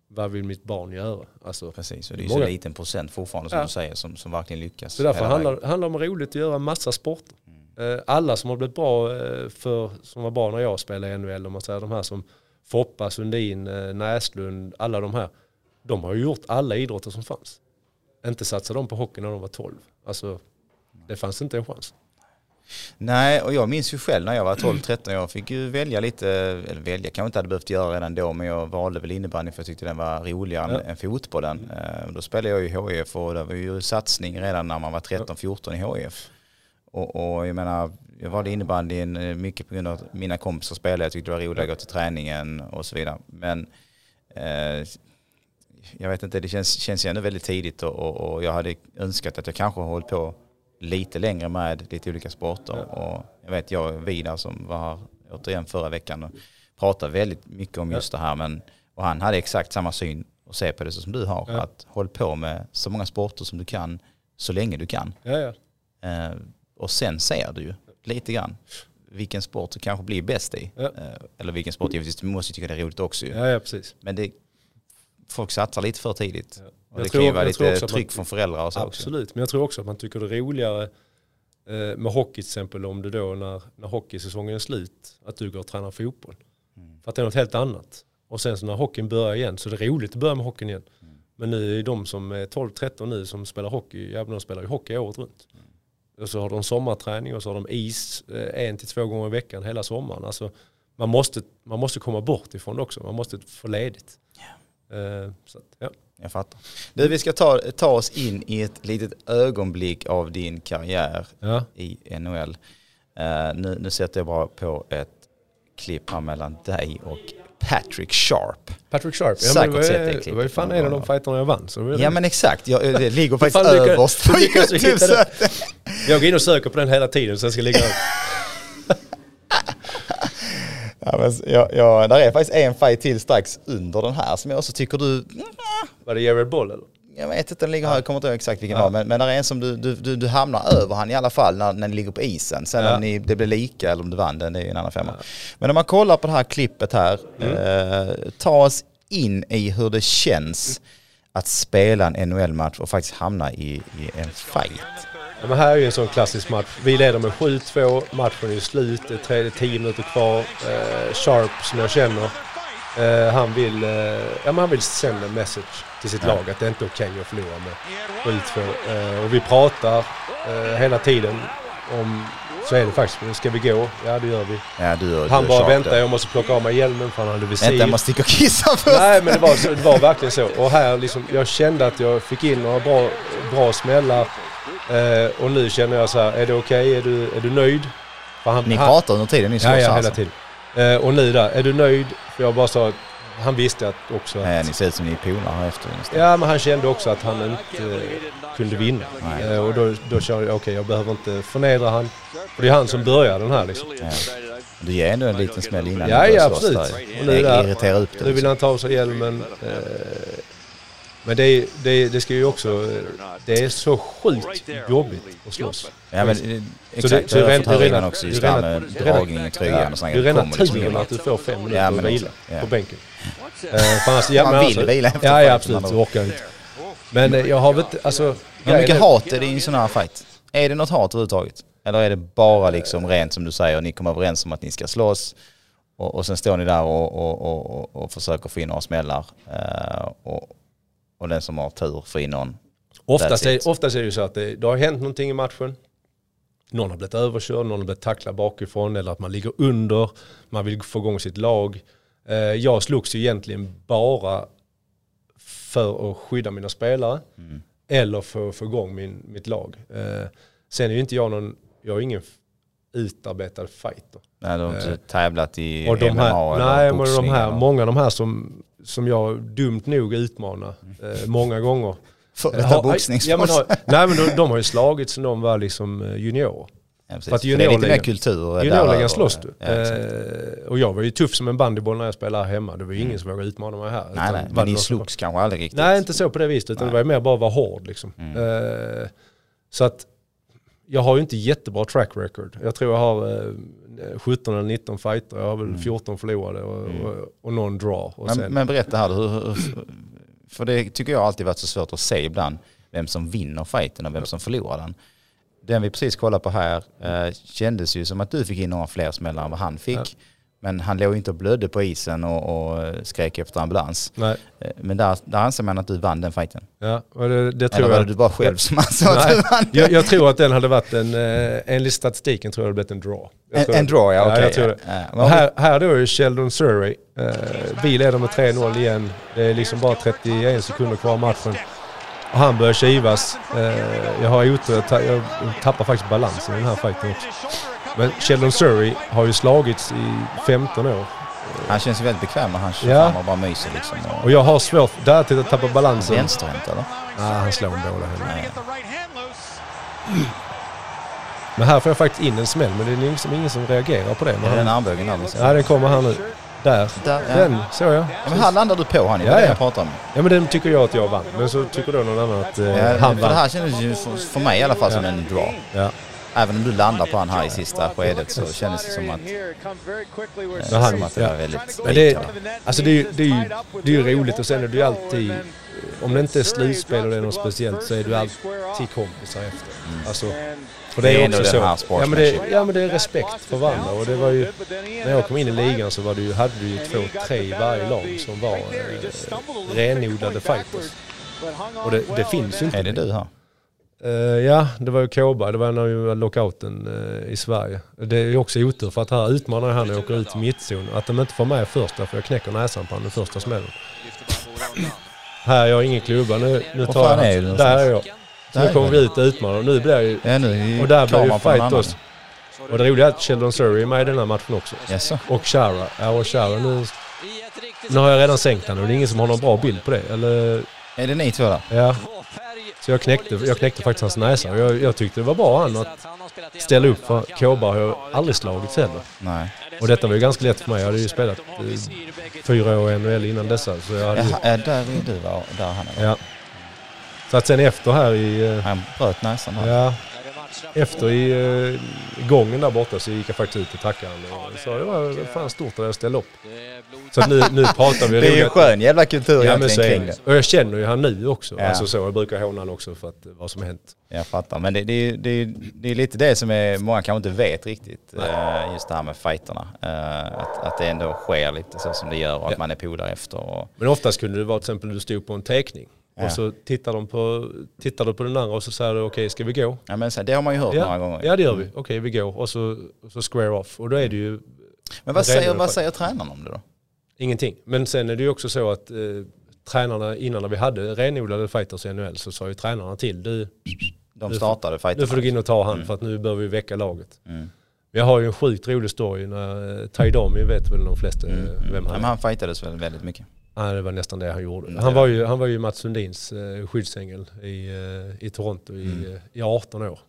vad vill mitt barn göra? Alltså, Precis, och det är ju så liten procent fortfarande som ja. du säger som, som verkligen lyckas. Så därför handlar det handlar om roligt att göra massa sporter. Mm. Eh, alla som har blivit bra eh, för, som var bra när jag spelade i NHL, om man säger de här som Foppa, Sundin, eh, Näslund, alla de här. De har ju gjort alla idrotter som fanns. Inte satsade de på hockey när de var 12. Alltså, det fanns inte en chans. Nej, och jag minns ju själv när jag var 12-13, jag fick ju välja lite, eller välja kanske inte hade behövt göra redan då, men jag valde väl innebandy för jag tyckte den var roligare ja. än fotbollen. Eh, då spelade jag i HIF och det var ju satsning redan när man var 13-14 i HIF. Och, och jag menar, jag valde innebandyn eh, mycket på grund av att mina kompisar spelade, jag tyckte det var roligt att gå till träningen och så vidare. Men eh, jag vet inte, det känns, känns ändå väldigt tidigt och, och, och jag hade önskat att jag kanske hållit på lite längre med lite olika sporter. Ja. Och jag vet jag och Vidar som var här återigen förra veckan och pratade väldigt mycket om just ja. det här. Men, och han hade exakt samma syn och se på det som du har. Ja. Att håll på med så många sporter som du kan så länge du kan. Eh, och sen ser du ju lite grann vilken sport du kanske blir bäst i. Eh, eller vilken sport, givetvis du måste tycka det är roligt också Ja, ja, precis. Men det, folk satsar lite för tidigt. Och det kan ju vara lite tryck man, från föräldrar och så Absolut, också. men jag tror också att man tycker det är roligare eh, med hockey till exempel om du då när, när hockeysäsongen är slut, att du går och tränar fotboll. Mm. För att det är något helt annat. Och sen så när hockeyn börjar igen så är det roligt att börja med hockeyn igen. Mm. Men nu är de som är 12-13 nu som spelar hockey, ja, de spelar ju hockey året runt. Mm. Och så har de sommarträning och så har de is eh, en till två gånger i veckan hela sommaren. Alltså, man, måste, man måste komma bort ifrån det också, man måste få ledigt. Yeah. Så ja. Jag fattar. Du, vi ska ta, ta oss in i ett litet ögonblick av din karriär ja. i NHL. Uh, eh, nu, nu sätter jag bara på ett klipp här mellan dig och Patrick Sharp. Patrick Sharp, ja, men det var ju fan en av de fighterna jag vann. Så ja men exakt, jag, det ligger faktiskt överst på YouTube. Jag går in och söker på den hela tiden så jag ska ligga Ja, men, ja, ja, där är faktiskt en fight till strax under den här som jag också tycker du... Var det Jared Boll eller? Jag vet inte, den ligger här, jag kommer inte ihåg exakt vilken ja. men, men där är en som du, du, du, du hamnar över han i alla fall när, när ni ligger på isen. Sen ja. om ni, det blir lika eller om du vann den, det är en annan femma. Ja. Men om man kollar på det här klippet här, mm. eh, ta oss in i hur det känns att spela en NHL-match och faktiskt hamna i, i en fight. Ja, men här är ju en sån klassisk match. Vi leder med 7-2, matchen är slut, det är 10 minuter kvar. Eh, Sharp som jag känner, eh, han, vill, eh, ja, han vill sända en message till sitt ja. lag att det är inte är okej okay att förlora med 7-2. Eh, och vi pratar hela tiden om så är det faktiskt. Ska vi gå? Ja det gör vi. Ja, du gör, han du bara väntar, jag måste plocka av mig hjälmen för han hade visir. Vänta, jag måste sticka och kissa först. Nej men det var, det var verkligen så. Och här liksom, jag kände att jag fick in några bra, bra smällar. Och nu känner jag så här, är det okej? Okay? Är, du, är du nöjd? Han, ni pratar under tiden ni Ja, ja hela tiden. Eh, och nu där, är du nöjd? För jag bara sa att han visste att också att... Nej, ni ser ut som ni är polare här efter. Ja, men han kände också att han inte eh, kunde vinna. Eh, och då, då kände jag, okej okay, jag behöver inte förnedra han. För det är han som börjar den här liksom. Ja. Du ger ändå en liten smäll innan ja, ja, absolut. Och nu, där, irritera upp det. Nu vill han ta av sig hjälmen. Eh, men det, det, det ska ju också... Det är så sjukt jobbigt att slåss. Ja men exakt, så det, så det, fått höra också just det här med dragning i tröjan och sånt. Det är rena turen att du får fem minuter ja, att vila på bänken. Ja, Man vill alltså, vila efter Ja, ja absolut. Du orkar inte. Men eh, jag har väl inte, alltså... Hur mycket hat är det i en sån här fight? Är det något hat överhuvudtaget? Eller är det bara liksom rent som du säger, ni kommer överens om att ni ska slåss och, och sen står ni där och, och, och, och, försöker få in några smällar eh, och, och den som har tur får in någon. Oftast är, oftast är det ju så att det, det har hänt någonting i matchen. Någon har blivit överkörd, någon har blivit tacklad bakifrån eller att man ligger under. Man vill få igång sitt lag. Eh, jag slogs ju egentligen bara för att skydda mina spelare. Mm. Eller för att få igång min, mitt lag. Eh, sen är ju inte jag någon, jag är ingen utarbetad fighter. Nej, du har inte Eh, tävlat i Och de MMA här, eller nej, men de boxning här, eller- många av de här som, som jag dumt nog utmanar eh, många gånger. För Eh, detta boxningsproffs. ja, men Nej men de, de har ju slagits sen de var liksom eh, juniorer. Ja, för att För det är lite mer juniorligan- kultur. Juniorligan slåss du. Ja, eh, och jag var ju tuff som en bandyboll när jag spelade här hemma. Det var ju ingen som vågade utmana mig här. Mm. nej, nej, men ni slogs kanske aldrig riktigt. Nej inte så på det viset utan Nej. det var mer bara att vara hård liksom. Mm. Eh, så att jag har ju inte jättebra track record. Jag tror jag har eh, 17 eller 19 fighter. Jag har väl 14 förlorade och, och, och någon draw. Och Mm. Men, men berätta här, hur, hur, för det tycker jag alltid varit så svårt att se ibland, vem som vinner fighten och vem som förlorar den. Den vi precis kollade på här eh, kändes ju som att du fick in några fler smällar än vad han fick. Men han låg ju inte och blödde på isen och, och skrek efter ambulans. nej, Eh, Men där, där anser man att du vann den fighten. ja, det, det Eller tror var jag. det du bara själv som ansåg att du vann? jag, jag tror att den hade varit en, eh, enligt statistiken tror jag det blivit en draw. En, en draw, ja okej. jag tror det. Ja, ja. Och här, här då är Sheldon Surrey. Eh, vi leder med 3-0 igen. Det är liksom bara 31 sekunder kvar av matchen. Och han börjar kivas. Eh, jag har otur, jag tappar faktiskt balansen i den här fighten också. Men Sheldon Surrey har ju slagits i 15 år. Han känns väldigt bekväm när han kör Ja. fram och bara myser liksom. Och Och jag har svårt, där till att tappa balansen. vänsterhänt eller? Nej, han slår en båda. Nej. Men här får jag faktiskt in en smäll, men det är liksom ingen som reagerar på det. Men Är det den armbågen där? liksom? ja, den kommer här nu. Där. Där, ja. Den såg jag. Ja, men här landar du på han, det Ja, det ja. jag pratar om. Ja men den tycker jag att jag vann. Men så tycker då någon annan att eh, Ja, han för det vann. här kändes ju för, för mig i alla fall som en draw. Ja. Även om du landar på han här i sista skedet så kändes det som att, Men han- som att det ja. var väldigt Men det, alltså det, är, det, är ju, det är ju roligt och sen är det ju alltid, om det inte är slutspel och det är något speciellt så är du alltid kompisar efter. Alltså, för det Det är också så. Ja men, det, ja men det är respekt för varandra och det var ju, när jag kom in i ligan så var det ju, hade du ju två, tre i varje lag som var eh, renodlade fighters. Och det, det finns ju inte. Är det du här? Eh, ja, det var ju Kåberg. Det var när vi var lockouten eh, i Sverige. Det är ju också otur för att här utmanar han och åker ut i mittzon. Att de inte får med första för jag knäcker näsan på honom den första smällen. här, jag har ingen klubba. Nu, nu tar jag är Där är jag. Där nu kommer vi ut och utmanar. Och nu blir ju... Ja, nu Och där blir ju annan. fighters. Och det roliga är att Sheldon Surrey är med i den här matchen också. Jaså? Och Shara. Ja, och Shara nu... Nu har jag redan sänkt honom och det är ingen som har någon bra bild på det. Eller... Är det ni två där? Ja. Så jag knäckte, jag knäckte faktiskt hans näsa. Och jag, jag tyckte det var bra han att ställa upp för Kåberg har jag aldrig slagits heller. Nej. Och detta var ju ganska lätt för mig. Jag hade ju spelat eh, fyra år i NHL innan dessa. Så jag hade ju, ja, där är du? Där han är. ja. Så att sen efter här i... eh, Han bröt näsan här. Ja, efter i eh, gången där borta så gick jag faktiskt ut och tackade honom. Och sa det var fan stort att jag ställde upp. Så att nu, nu pratar vi Det är ju skön jävla kultur Ja men så kring det. Och jag känner ju han nu också. Ja. Alltså så, jag brukar håna han också för att, vad som har hänt. Jag fattar. Men det, det, är- det, är- det är lite det som är, många kanske inte vet riktigt. eh, Just det här med fighterna. Eh, Att, att det ändå sker lite så som det gör och att Ja. man är polare efter. Och, Men oftast kunde det vara till exempel du stod på en teckning. Ja. Och så tittar, de på, tittar du på den andra och så säger du okej ska vi gå? ja, men så, det har man ju hört några Ja, gånger. ja det gör vi. Okej vi går. Och så, och så square off. Och då är det ju Men vad säger, vad säger tränaren om det då? ingenting. Men sen är det ju också så att eh, tränarna innan när vi hade renodlade fighters i NHL så sa ju tränarna till du De Nu- startade fighterna. nu får du gå in och ta han Mm. för att nu behöver vi väcka laget. Mm. Men jag har ju en sjukt rolig story när eh, Ty Domi vet väl de flesta eh, Mm. Mm. vem han men är. han fightades väl väldigt mycket. Ja, det var nästan det han gjorde. Mm, Han var ju, han var ju Mats Sundins eh, skyddsängel i, eh, i Toronto i, Mm. eh, i 18 år.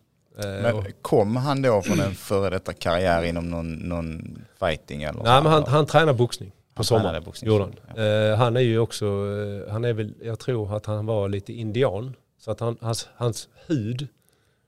Men kom han då från en före detta karriär inom någon, någon fighting eller nej, men han, han tränar boxning på sommaren. Gjorde han. Ja. Han är ju också, han är väl, jag tror att han var lite indian. Så att han, hans, hans hud,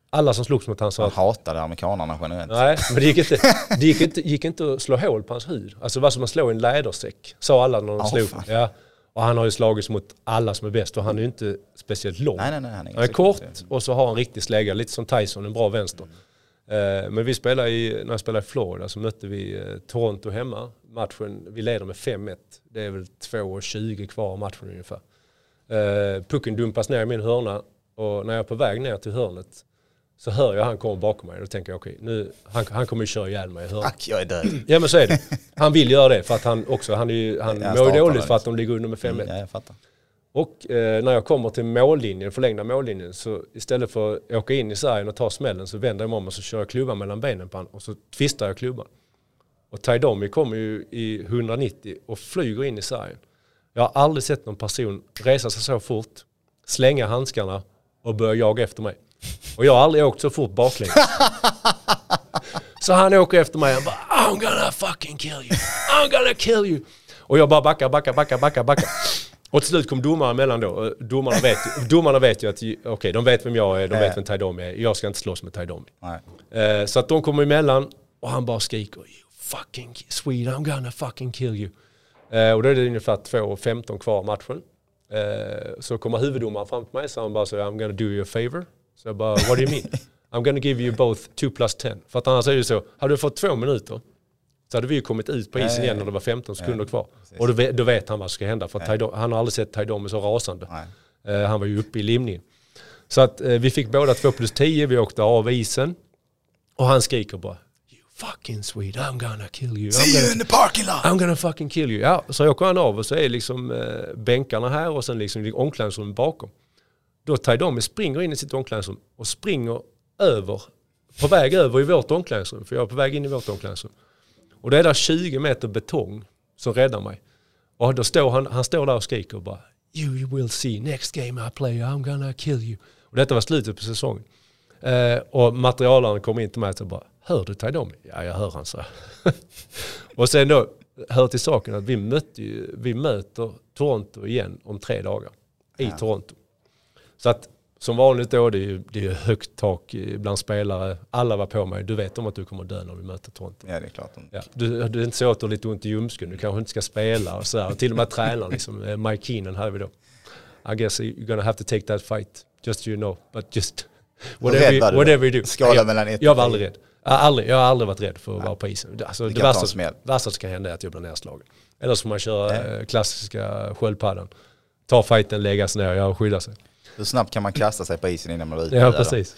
alla som slogs mot han sa Han att hatade amerikanerna generellt. Nej, men det gick inte, det gick inte, gick inte att slå hål på hans hud. Alltså det var som att slå i en lädersäck, sa alla när de Åh, slog. fan. Ja. Och han har ju slagits mot alla som är bäst och han är ju inte speciellt lång. Nej, nej, nej. Han är, Han är kort och så har han riktig slägga, lite som Tyson, en bra vänster. Eh, Men vi spelade i, när jag spelade i Florida så mötte vi eh, Toronto hemma. Matchen, vi leder med 5-1. Det är väl 2.20 kvar av matchen ungefär. Eh, Pucken dumpas ner i min hörna och när jag är på väg ner till hörnet så hör jag han kommer bakom mig. Då tänker jag okej, nu, han, han kommer ju köra ihjäl mig i hörnet. Fuck, jag är död. Ja men så är det. Han vill göra det för att han också, han, är ju, han mår ju dåligt för att de ligger under med 5-1. Mm, ja, jag fattar. Och eh, när jag kommer till mållinjen, förlängda mållinjen, så istället för att åka in i sargen och ta smällen så vänder jag mig om och så kör jag klubban mellan benen på honom och så twistar jag klubban. Och Taidomi kommer ju i 190 och flyger in i sargen. Jag har aldrig sett någon person resa sig så fort, slänga handskarna och börja jaga efter mig. Och jag har aldrig åkt så fort baklänges. Så han åker efter mig och bara I'm gonna fucking kill you. I'm gonna kill you. Och jag bara backar, backar, backar, backar, backar. Och till slut kom domaren emellan då. Och Domarna vet, domarna vet ju att, okej de vet vem jag är, de vet vem Taidomi är. Jag ska inte slåss med Taidomi. Eh, så att de kommer emellan och han bara skriker you fucking Swede, I'm gonna fucking kill you. Eh, och då är det ungefär 2.15 kvar av matchen. Eh, så kommer huvuddomaren fram till mig så han bara säger I'm gonna do you a favor. Så jag bara, what do you mean? I'm gonna give you both 2 plus 10. För att annars är det ju så, hade du fått två minuter så hade vi ju kommit ut på isen igen när det var 15 sekunder kvar. precis. Och då vet, då vet han vad som ska hända. För att Taidom, han har aldrig sett Taidomi så rasande. Eh, han var ju uppe i limningen. Så att eh, vi fick båda 2 plus 10, vi åkte av isen. Och han skriker bara You fucking Swede, I'm gonna kill you. I'm gonna, the parking lot! I'm gonna fucking kill you. Ja, så åker han av och så är liksom eh, bänkarna här och sen liksom omklädningsrummet bakom. Då Taidomi springer in i sitt omklädningsrum och springer över, på väg över i vårt omklädningsrum. För jag är på väg in i vårt omklädningsrum. Och då är det 20 meter betong som räddar mig. Och då står han, han står där och skriker och bara You, you will see next game I play I'm gonna kill you. Och detta var slutet på säsongen. Eh, och materialaren kom in till mig och bara Hör du Taidomi? Ja jag hör han så. och sen då hör till saken att vi, mötte ju, vi möter Toronto igen om tre dagar. I Ja. Toronto. Så att som vanligt då, det är ju det är högt tak bland spelare. Alla var på mig. Du vet om att du kommer dö när vi möter Toronto. Ja, det är klart. Ja, du, det är inte så att du har lite ont i ljumsken, du kanske inte ska spela och sådär. Och till och med tränaren, liksom, eh, Mike Keenan hade vi då. I guess you're gonna have to take that fight, just so you know. But just whatever, you, du whatever you do. Skala jag, mellan ett jag och var aldrig rädd. Jag har aldrig, jag har aldrig varit rädd för att vara på isen. Alltså, Du det värsta, värsta som kan hända är att jag blir nedslagen. Eller så får man köra Ja. eh, klassiska sköldpaddan. Ta fighten, läggas ner, jag skyddar sig. Hur snabbt kan man kasta sig på isen innan man är ute? Ja, precis.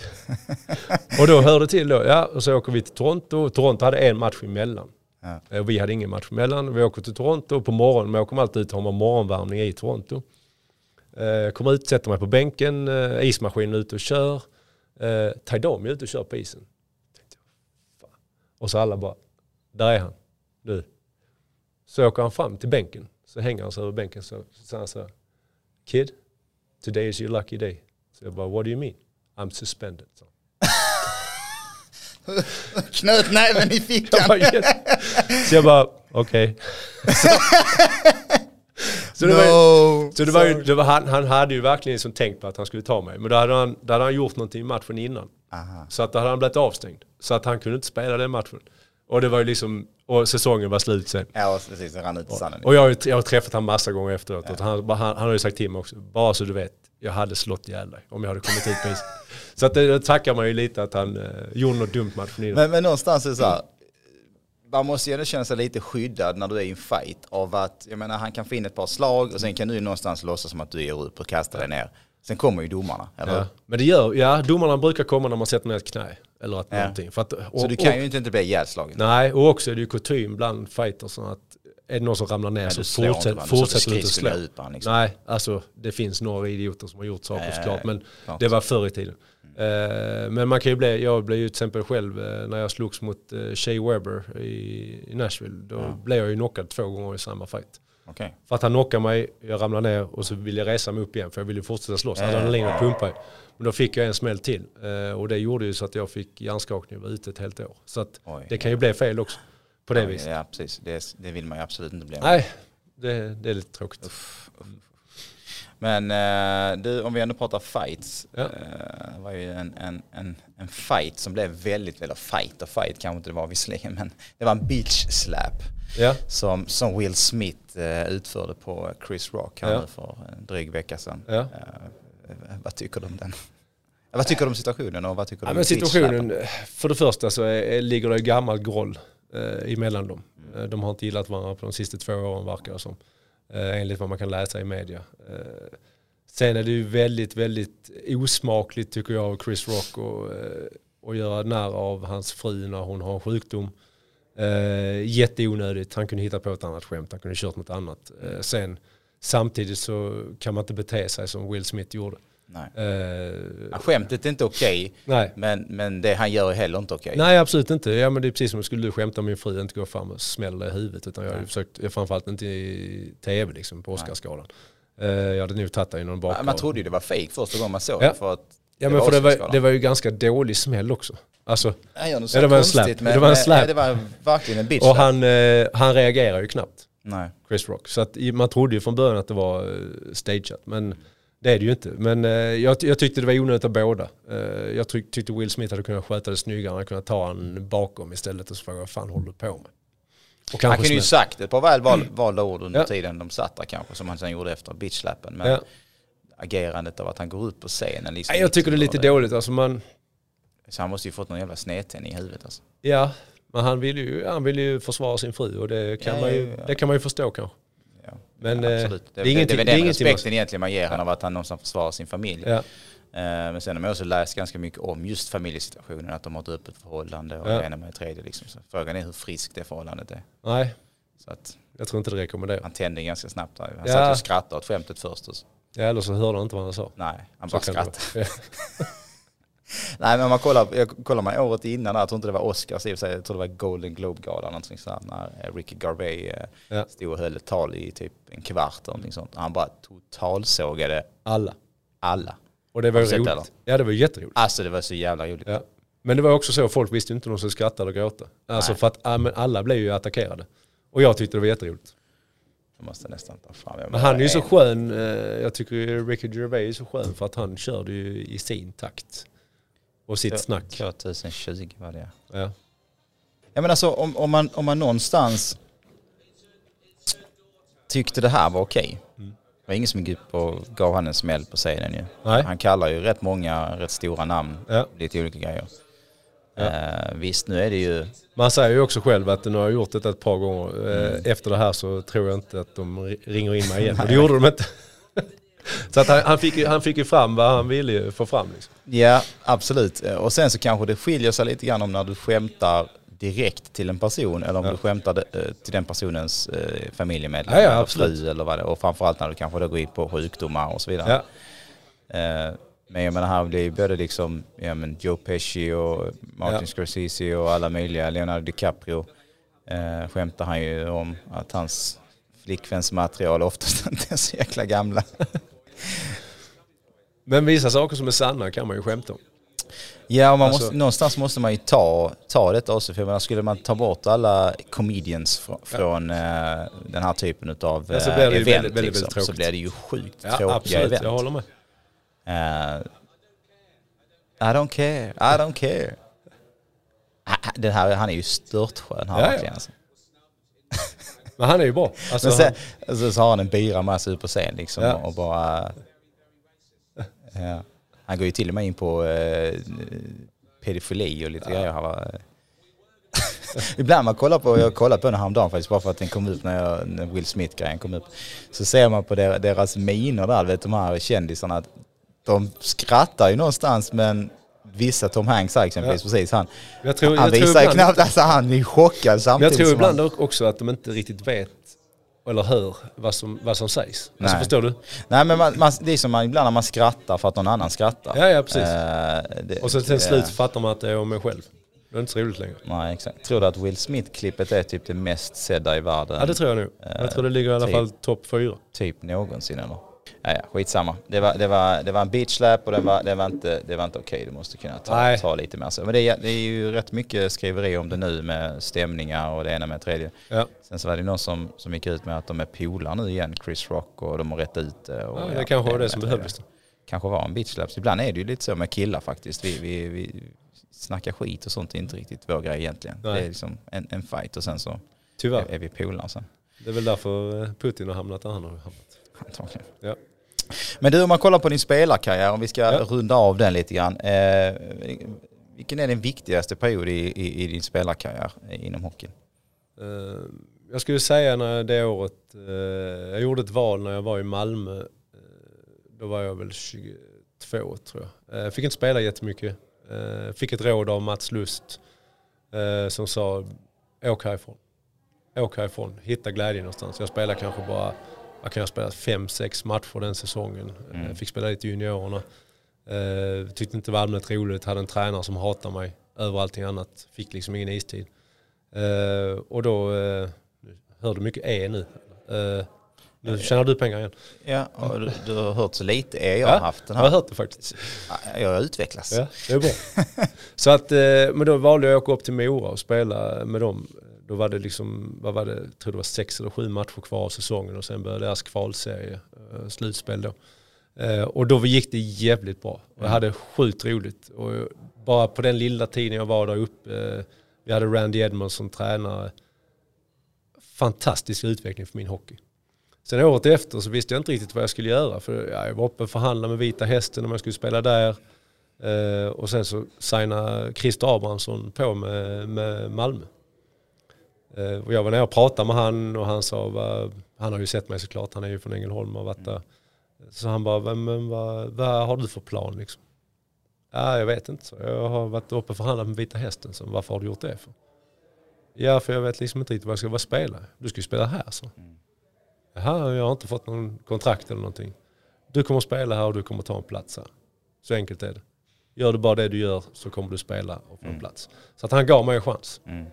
och då hör det till då, ja, och så åker vi till Toronto. Toronto hade en match emellan. Ja. Eh, Vi hade ingen match emellan. Vi åker till Toronto och på morgonen, man åker alltid ut och har man morgonvärmning i Toronto. Eh, kommer ut, sätter mig på bänken, eh, ismaskinen är ute och kör. Taidomi är ute och kör på isen. Och så alla bara, där är han, nu. Så åker han fram till bänken, så hänger han sig över bänken så så säger han så här, Kid, today is your lucky day. Så jag bara, what do you mean? I'm suspended. Så. Knöt näven i Jag fickan. bara, yes. Så jag bara, okej. så det var ju, no. så det var ju, det var, han, han hade ju verkligen liksom tänkt på att han skulle ta mig. Men då hade han, då hade han gjort någonting i matchen innan. Aha. Så att då hade han blivit avstängd. Så att han kunde inte spela den matchen. Och det var ju liksom, och säsongen var slut sen. Ja, precis. Det rann ut i sanden. Och jag har, jag har träffat honom massa gånger efteråt. Och han, han, han har ju sagt till mig också, bara så du vet, jag hade slått ihjäl dig om jag hade kommit ut på isen. Så att det, tackar man ju lite att han eh, gjorde något dumt matchen innan. Men, men någonstans är det så här, man måste ju ändå känna sig lite skyddad när du är i en fight av att, jag menar han kan få in ett par slag och sen kan du ju någonstans låtsas som att du ger upp och kastar dig ner. Sen kommer ju domarna, eller Ja. Men det gör, ja domarna brukar komma när man sätter ner ett knä. Eller att Ja. någonting. För att, och, Så du kan och, ju inte, inte bli ihjälslagen. Nej, och också är det ju kutym bland fighters att är det någon som ramlar ner så du inte fortsätt, fortsätter du inte skridskorna slå. ut han liksom. Nej, alltså det finns några idioter som har gjort saker ja, såklart. Men klart. det var förr i tiden. Eh, men man kan ju bli, jag blev ju till exempel själv eh, när jag slogs mot uh, Shea Weber i, i Nashville. Då Ja. blev jag ju knockad två gånger i samma fight. Okej. För att han knockade mig, jag ramlade ner och så ville jag resa mig upp igen för jag ville fortsätta slåss. Ja, Adrenalin ja. och pumpa ju. Men då fick jag en smäll till. Eh, och det gjorde ju så att jag fick hjärnskakning och var ute ett helt år. Så att Oj. det kan ju bli fel också. På det Ja, viset. Ja, precis. Det, det vill man ju absolut inte bli. Nej, det, det är lite tråkigt. Men eh, du, om vi ändå pratar fights. Ja. eh, Det var ju en, en, en, en fight som blev väldigt, eller fight och fight kanske inte det var visserligen, men det var en beach slap Ja. som, som Will Smith utförde på Chris Rock här Ja. för en dryg vecka sedan. Ja. Vad tycker du om den? Vad tycker du om situationen och vad tycker du Ja, om situationen, för det första så är, ligger det gammalt groll eh, emellan dem. Eh, De har inte gillat varandra på de sista två åren verkar det som. Eh, enligt vad man kan läsa i media. Eh, sen är det ju väldigt, väldigt osmakligt tycker jag av Chris Rock och, eh, att göra narr av hans fru när hon har en sjukdom. Eh, jätteonödigt, han kunde hitta på ett annat skämt, han kunde kört något annat. Eh, sen samtidigt så kan man inte bete sig som Will Smith gjorde. Nej. Ja, Skämtet är inte okej, nej. men, men det han gör är heller inte okej. Nej absolut inte. Ja, men det är precis som skulle du skämta om min fru inte gå fram och smälla i huvudet. Utan jag har försökt, jag framförallt inte i tv liksom, på Oscarsgalan. Eh, jag hade nog tagit det i någon bakgrund. Man trodde ju det var fake första gången man såg Ja. det. För att ja, men för det, var, det var ju ganska dålig smäll också. Alltså, något så Ja, det var en men Det var en nej, det var verkligen en bitch och han, eh, han reagerar ju knappt, Nej. Chris Rock. Så att, man trodde ju från början att det var stageat. Men det är det ju inte. Men eh, jag, jag tyckte det var onödigt av båda. Eh, jag tyck, tyckte Will Smith hade kunnat sköta det snyggare. Han hade kunnat ta han bakom istället och så fråga vad fan håller du på med? Och Han kunde ju sagt ett par väl val, valda ord under Ja. tiden de satt där kanske, som han sen gjorde efter bitchlappen. Men Ja. agerandet av att han går upp på scenen liksom. Jag tycker det är lite var dåligt. Alltså man, Så han måste ju fått någon jävla snedtändning i huvudet alltså. ja, men han vill ju, han vill ju försvara sin fru och det kan, Ja, man, ju, det kan man ju förstå kanske. Ja. Men ja, eh, absolut. det är ingenting, det det väl är den respekten egentligen man ger honom av att han någonstans försvarar sin familj. Ja. Eh, Men sen har man också läst ganska mycket om just familjesituationen, att de har ett öppet förhållande och Ja. det ena med det tredje. Liksom. Så frågan är hur friskt det förhållandet är. Nej, Så att jag tror inte det rekommenderar. han tände ganska snabbt där. Han Ja. satt och skrattade åt skämtet först. Ja, eller så hörde han inte vad han sa. Nej, han Så bara det skrattade. Nej men man kollar, jag kollar man året innan, jag tror inte det var Oscars i och för sig, jag tror det var Golden Globe-galan någonting sånt när Ricky Gervais eh, Ja. stod och höll ett tal i typ en kvart eller någonting sånt. Han bara totalsågade Alla. alla. Och det var roligt. Ja, det var jätteroligt. Alltså det var så jävla roligt. Ja. Men det var också så, folk visste ju inte om de skulle skratta eller gråta. Alltså Nej. för att alla blev ju attackerade. Och jag tyckte det var jätteroligt. Jag måste nästan ta fram. Men han är ju så skön, eh, jag tycker Ricky Gervais är så skön för att han körde ju i sin takt. Och sitt snack. 2020 var det. Ja. Ja men alltså om, om, man, om man någonstans tyckte det här var okej. Mm. Det var ingen som gick upp och gav han en smäll på scenen ju. Nej. Han kallar ju rätt många rätt stora namn. Ja. Lite olika grejer. Ja. Eh, visst nu är det ju, Man säger ju också själv att nu har jag gjort detta ett par gånger. Eh, Mm. Efter det här så tror jag inte att de ri- ringer in mig igen. Och det gjorde de inte. Så att han, han, fick ju, han fick ju fram vad han ville ju få fram. Liksom. ja absolut. Och sen så kanske det skiljer sig lite grann om när du skämtar direkt till en person eller om Ja. du skämtar eh, till den personens eh, familjemedlem Ja, ja, eller fru eller vad det är. Och framförallt när du kanske då går in på sjukdomar och så vidare. Ja. Eh, Men jag menar här blir ju både liksom ja, men Joe Pesci och Martin. Scorsese och alla möjliga, Leonardo DiCaprio eh, skämtar han ju om att hans flickväns material oftast inte är så jäkla gamla. Men vissa saker som är sanna kan man ju skämta om. Ja, och man Alltså- måste, någonstans måste man ju ta, ta detta också. För menar, skulle man ta bort alla comedians fr från eh, den här typen av Ja, så eh, event väldigt, väldigt, liksom, väldigt så tråkigt. blir det ju sjukt Ja, tråkiga absolut, event. jag håller med. Eh, I don't care, I don't care. Ah, ah, Den här, han är ju störtskön Ja, ja. Alltså. Men han är ju bra. Alltså, Men sen, han, alltså, så har han en bira med sig på scen liksom Ja. och bara... Ja. Han går ju till och med in på eh, pedofili och lite grejer. Han var, Ibland man kollar på, jag kollade på den häromdagen faktiskt bara för att den kom upp när, jag, när Will Smith-grejen kom upp. Så ser man på der, deras miner där, vet de här kändisarna, att de skrattar ju någonstans men vissa, Tom Hanks här exempelvis, Ja. precis han, jag tror, han jag tror visar ju ibland, knappt, alltså han är chockad men jag samtidigt tror ibland han, också att de inte riktigt vet eller hör vad som, vad som sägs. Alltså, Nej. förstår du? Nej men man, man, det är som man, ibland när man skrattar för att någon annan skrattar. Ja, ja precis. Eh, det, Och så till eh, slut fattar man att det är om mig själv. Det är inte så roligt längre. Nej exakt. Tror du att Will Smith-klippet är typ det mest sedda i världen? Ja det tror jag nog. Jag tror det ligger i alla typ. fall topp fyra. Typ någonsin eller? Ja, ja, skitsamma. Det var, det var, det var en beach slap och det var, det var inte, det var inte okej. Du måste kunna ta, ta lite mer så. Men det är, det är ju rätt mycket skriveri om det nu med stämningar och det ena med det tredje. Ja. Sen så var det någon som, som gick ut med att de är polare nu igen, Chris Rock, och de har rätt ut det. Och, ja, det ja, kanske var det som behövdes. Kanske var en beach slap. Ibland är det ju lite så med killar faktiskt. Vi, vi, vi snackar skit och sånt är inte riktigt vår grej egentligen. Nej. Det är liksom en, en fight och sen så Tyvärr. är, är vi polare sen. Det är väl därför Putin har hamnat där han har hamnat. Antagligen. Ja. Men du, om man kollar på din spelarkarriär, om vi ska ja. runda av den lite grann. Eh, vilken är den viktigaste period i, i, i din spelarkarriär inom hockeyn? Uh, jag skulle säga när det året, uh, jag gjorde ett val när jag var i Malmö. Uh, då var jag väl 22 tror jag. Jag fick inte spela jättemycket. Fick ett råd av Mats Lust som sa åk härifrån. Åk härifrån, hitta glädje någonstans. Jag spelade kanske bara jag kan ha spelat fem, sex matcher den säsongen. Mm. Fick spela lite i juniorerna. Uh, tyckte inte det var allmänt roligt. Hade en tränare som hatade mig över allting annat. Fick liksom ingen istid. Uh, och då, uh, hör du mycket E nu? Uh, nu tjänar du pengar igen. Ja, och du, du har hört så lite E jag har haft. Den här. Jag har hört det faktiskt. Jag utvecklas. Ja, det är bra. så att, men då valde jag att åka upp till Mora och spela med dem då var det liksom, vad var det, jag tror det var sex eller sju matcher kvar av säsongen och sen började deras kvalserie, eh, slutspel då. Eh, och då gick det jävligt bra. Och jag mm. hade sjukt roligt. Och bara på den lilla tiden jag var där uppe, eh, vi hade Randy Edmonds som tränare. Fantastisk utveckling för min hockey. Sen året efter så visste jag inte riktigt vad jag skulle göra. För jag var uppe och förhandlade med Vita Hästen om jag skulle spela där. och sen så signade Christer Abrahamsson på med, med Malmö. Eh, och jag var nere och pratade med han och han sa, han har ju sett mig såklart, han är ju från Ängelholm och varit där. Så han bara, men vad, vad har du för plan liksom? Ja, jag vet inte. Jag har varit uppe och förhandlat med Vita Hästen. Så varför har du gjort det för? Ja, för jag vet liksom inte riktigt vad jag ska vara spela. Du ska ju spela här så. Mm. Jaha, jag har inte fått någon kontrakt eller någonting. Du kommer spela här och du kommer ta en plats här. Så enkelt är det. Gör du bara det du gör så kommer du spela och få en mm. plats. Så att han gav mig en chans. Mm.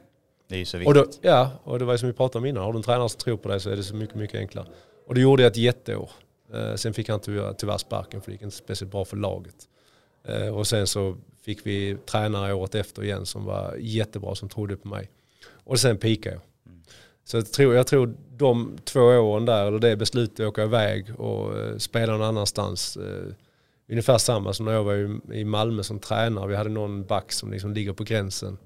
Det är ju så viktigt. Och då, ja, och det var ju som vi pratade om innan. Har du en tränare som tror på dig så är det så mycket, mycket enklare. Och det gjorde jag ett jätteår. Eh, sen fick han tyvärr, sparken för det gick inte speciellt bra för laget. Eh, och sen så fick vi tränare året efter igen som var jättebra, som trodde på mig. Och sen pikade jag. Så jag tror, jag tror de två åren där, eller det beslutet att åka iväg och eh, spela någon annanstans. Eh, ungefär samma som när jag var i, i Malmö som tränare. Vi hade någon back som liksom ligger på gränsen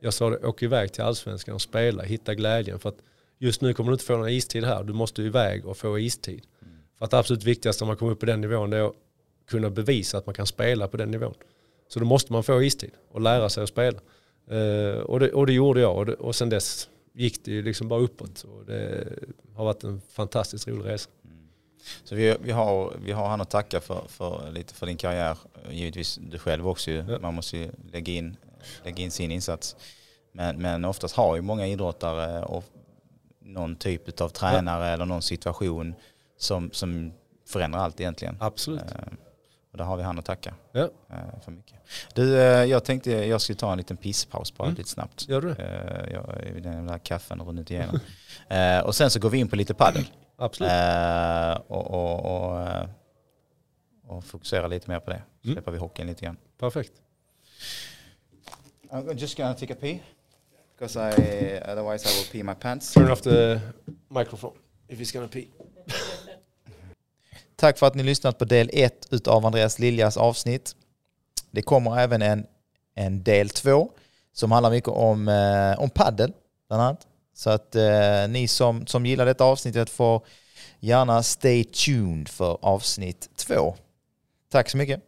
jag sa det, åk iväg till allsvenskan och spela, hitta glädjen. För att just nu kommer du inte få någon istid här, du måste iväg och få istid. Mm. För att det absolut viktigaste när man kommer upp på den nivån är att kunna bevisa att man kan spela på den nivån. Så då måste man få istid och lära sig att spela. Uh, och, det, och det gjorde jag och, det, och sen dess gick det ju liksom bara uppåt. Och det har varit en fantastiskt rolig resa. Mm. Så vi, vi, har, vi har han att tacka för, för, lite för din karriär. Givetvis du själv också. Ja. Man måste ju lägga in lägga in sin insats. Men, men oftast har ju många idrottare och någon typ av tränare ja. eller någon situation som, som förändrar allt egentligen. Absolut. Eh, och där har vi han att tacka ja. eh, för mycket. Du, eh, jag tänkte jag skulle ta en liten pisspaus bara mm. lite snabbt. Gör du jag, Den där kaffen har runnit igenom. och sen så går vi in på lite paddel. Absolut. Och, och, och, och fokusera lite mer på det. Mm. Släpper vi hockeyn lite grann. Perfekt. I'm just gonna take a pee because I otherwise I will pee my pants. Turn off the microphone if he's gonna pee. Tack för att ni lyssnat på del 1 av Andreas Liljas avsnitt. Det kommer även en, en del 2 som handlar mycket om, eh, om paddel bland annat. Så att eh, ni som, som gillar detta avsnittet får gärna stay tuned för avsnitt 2. Tack så mycket.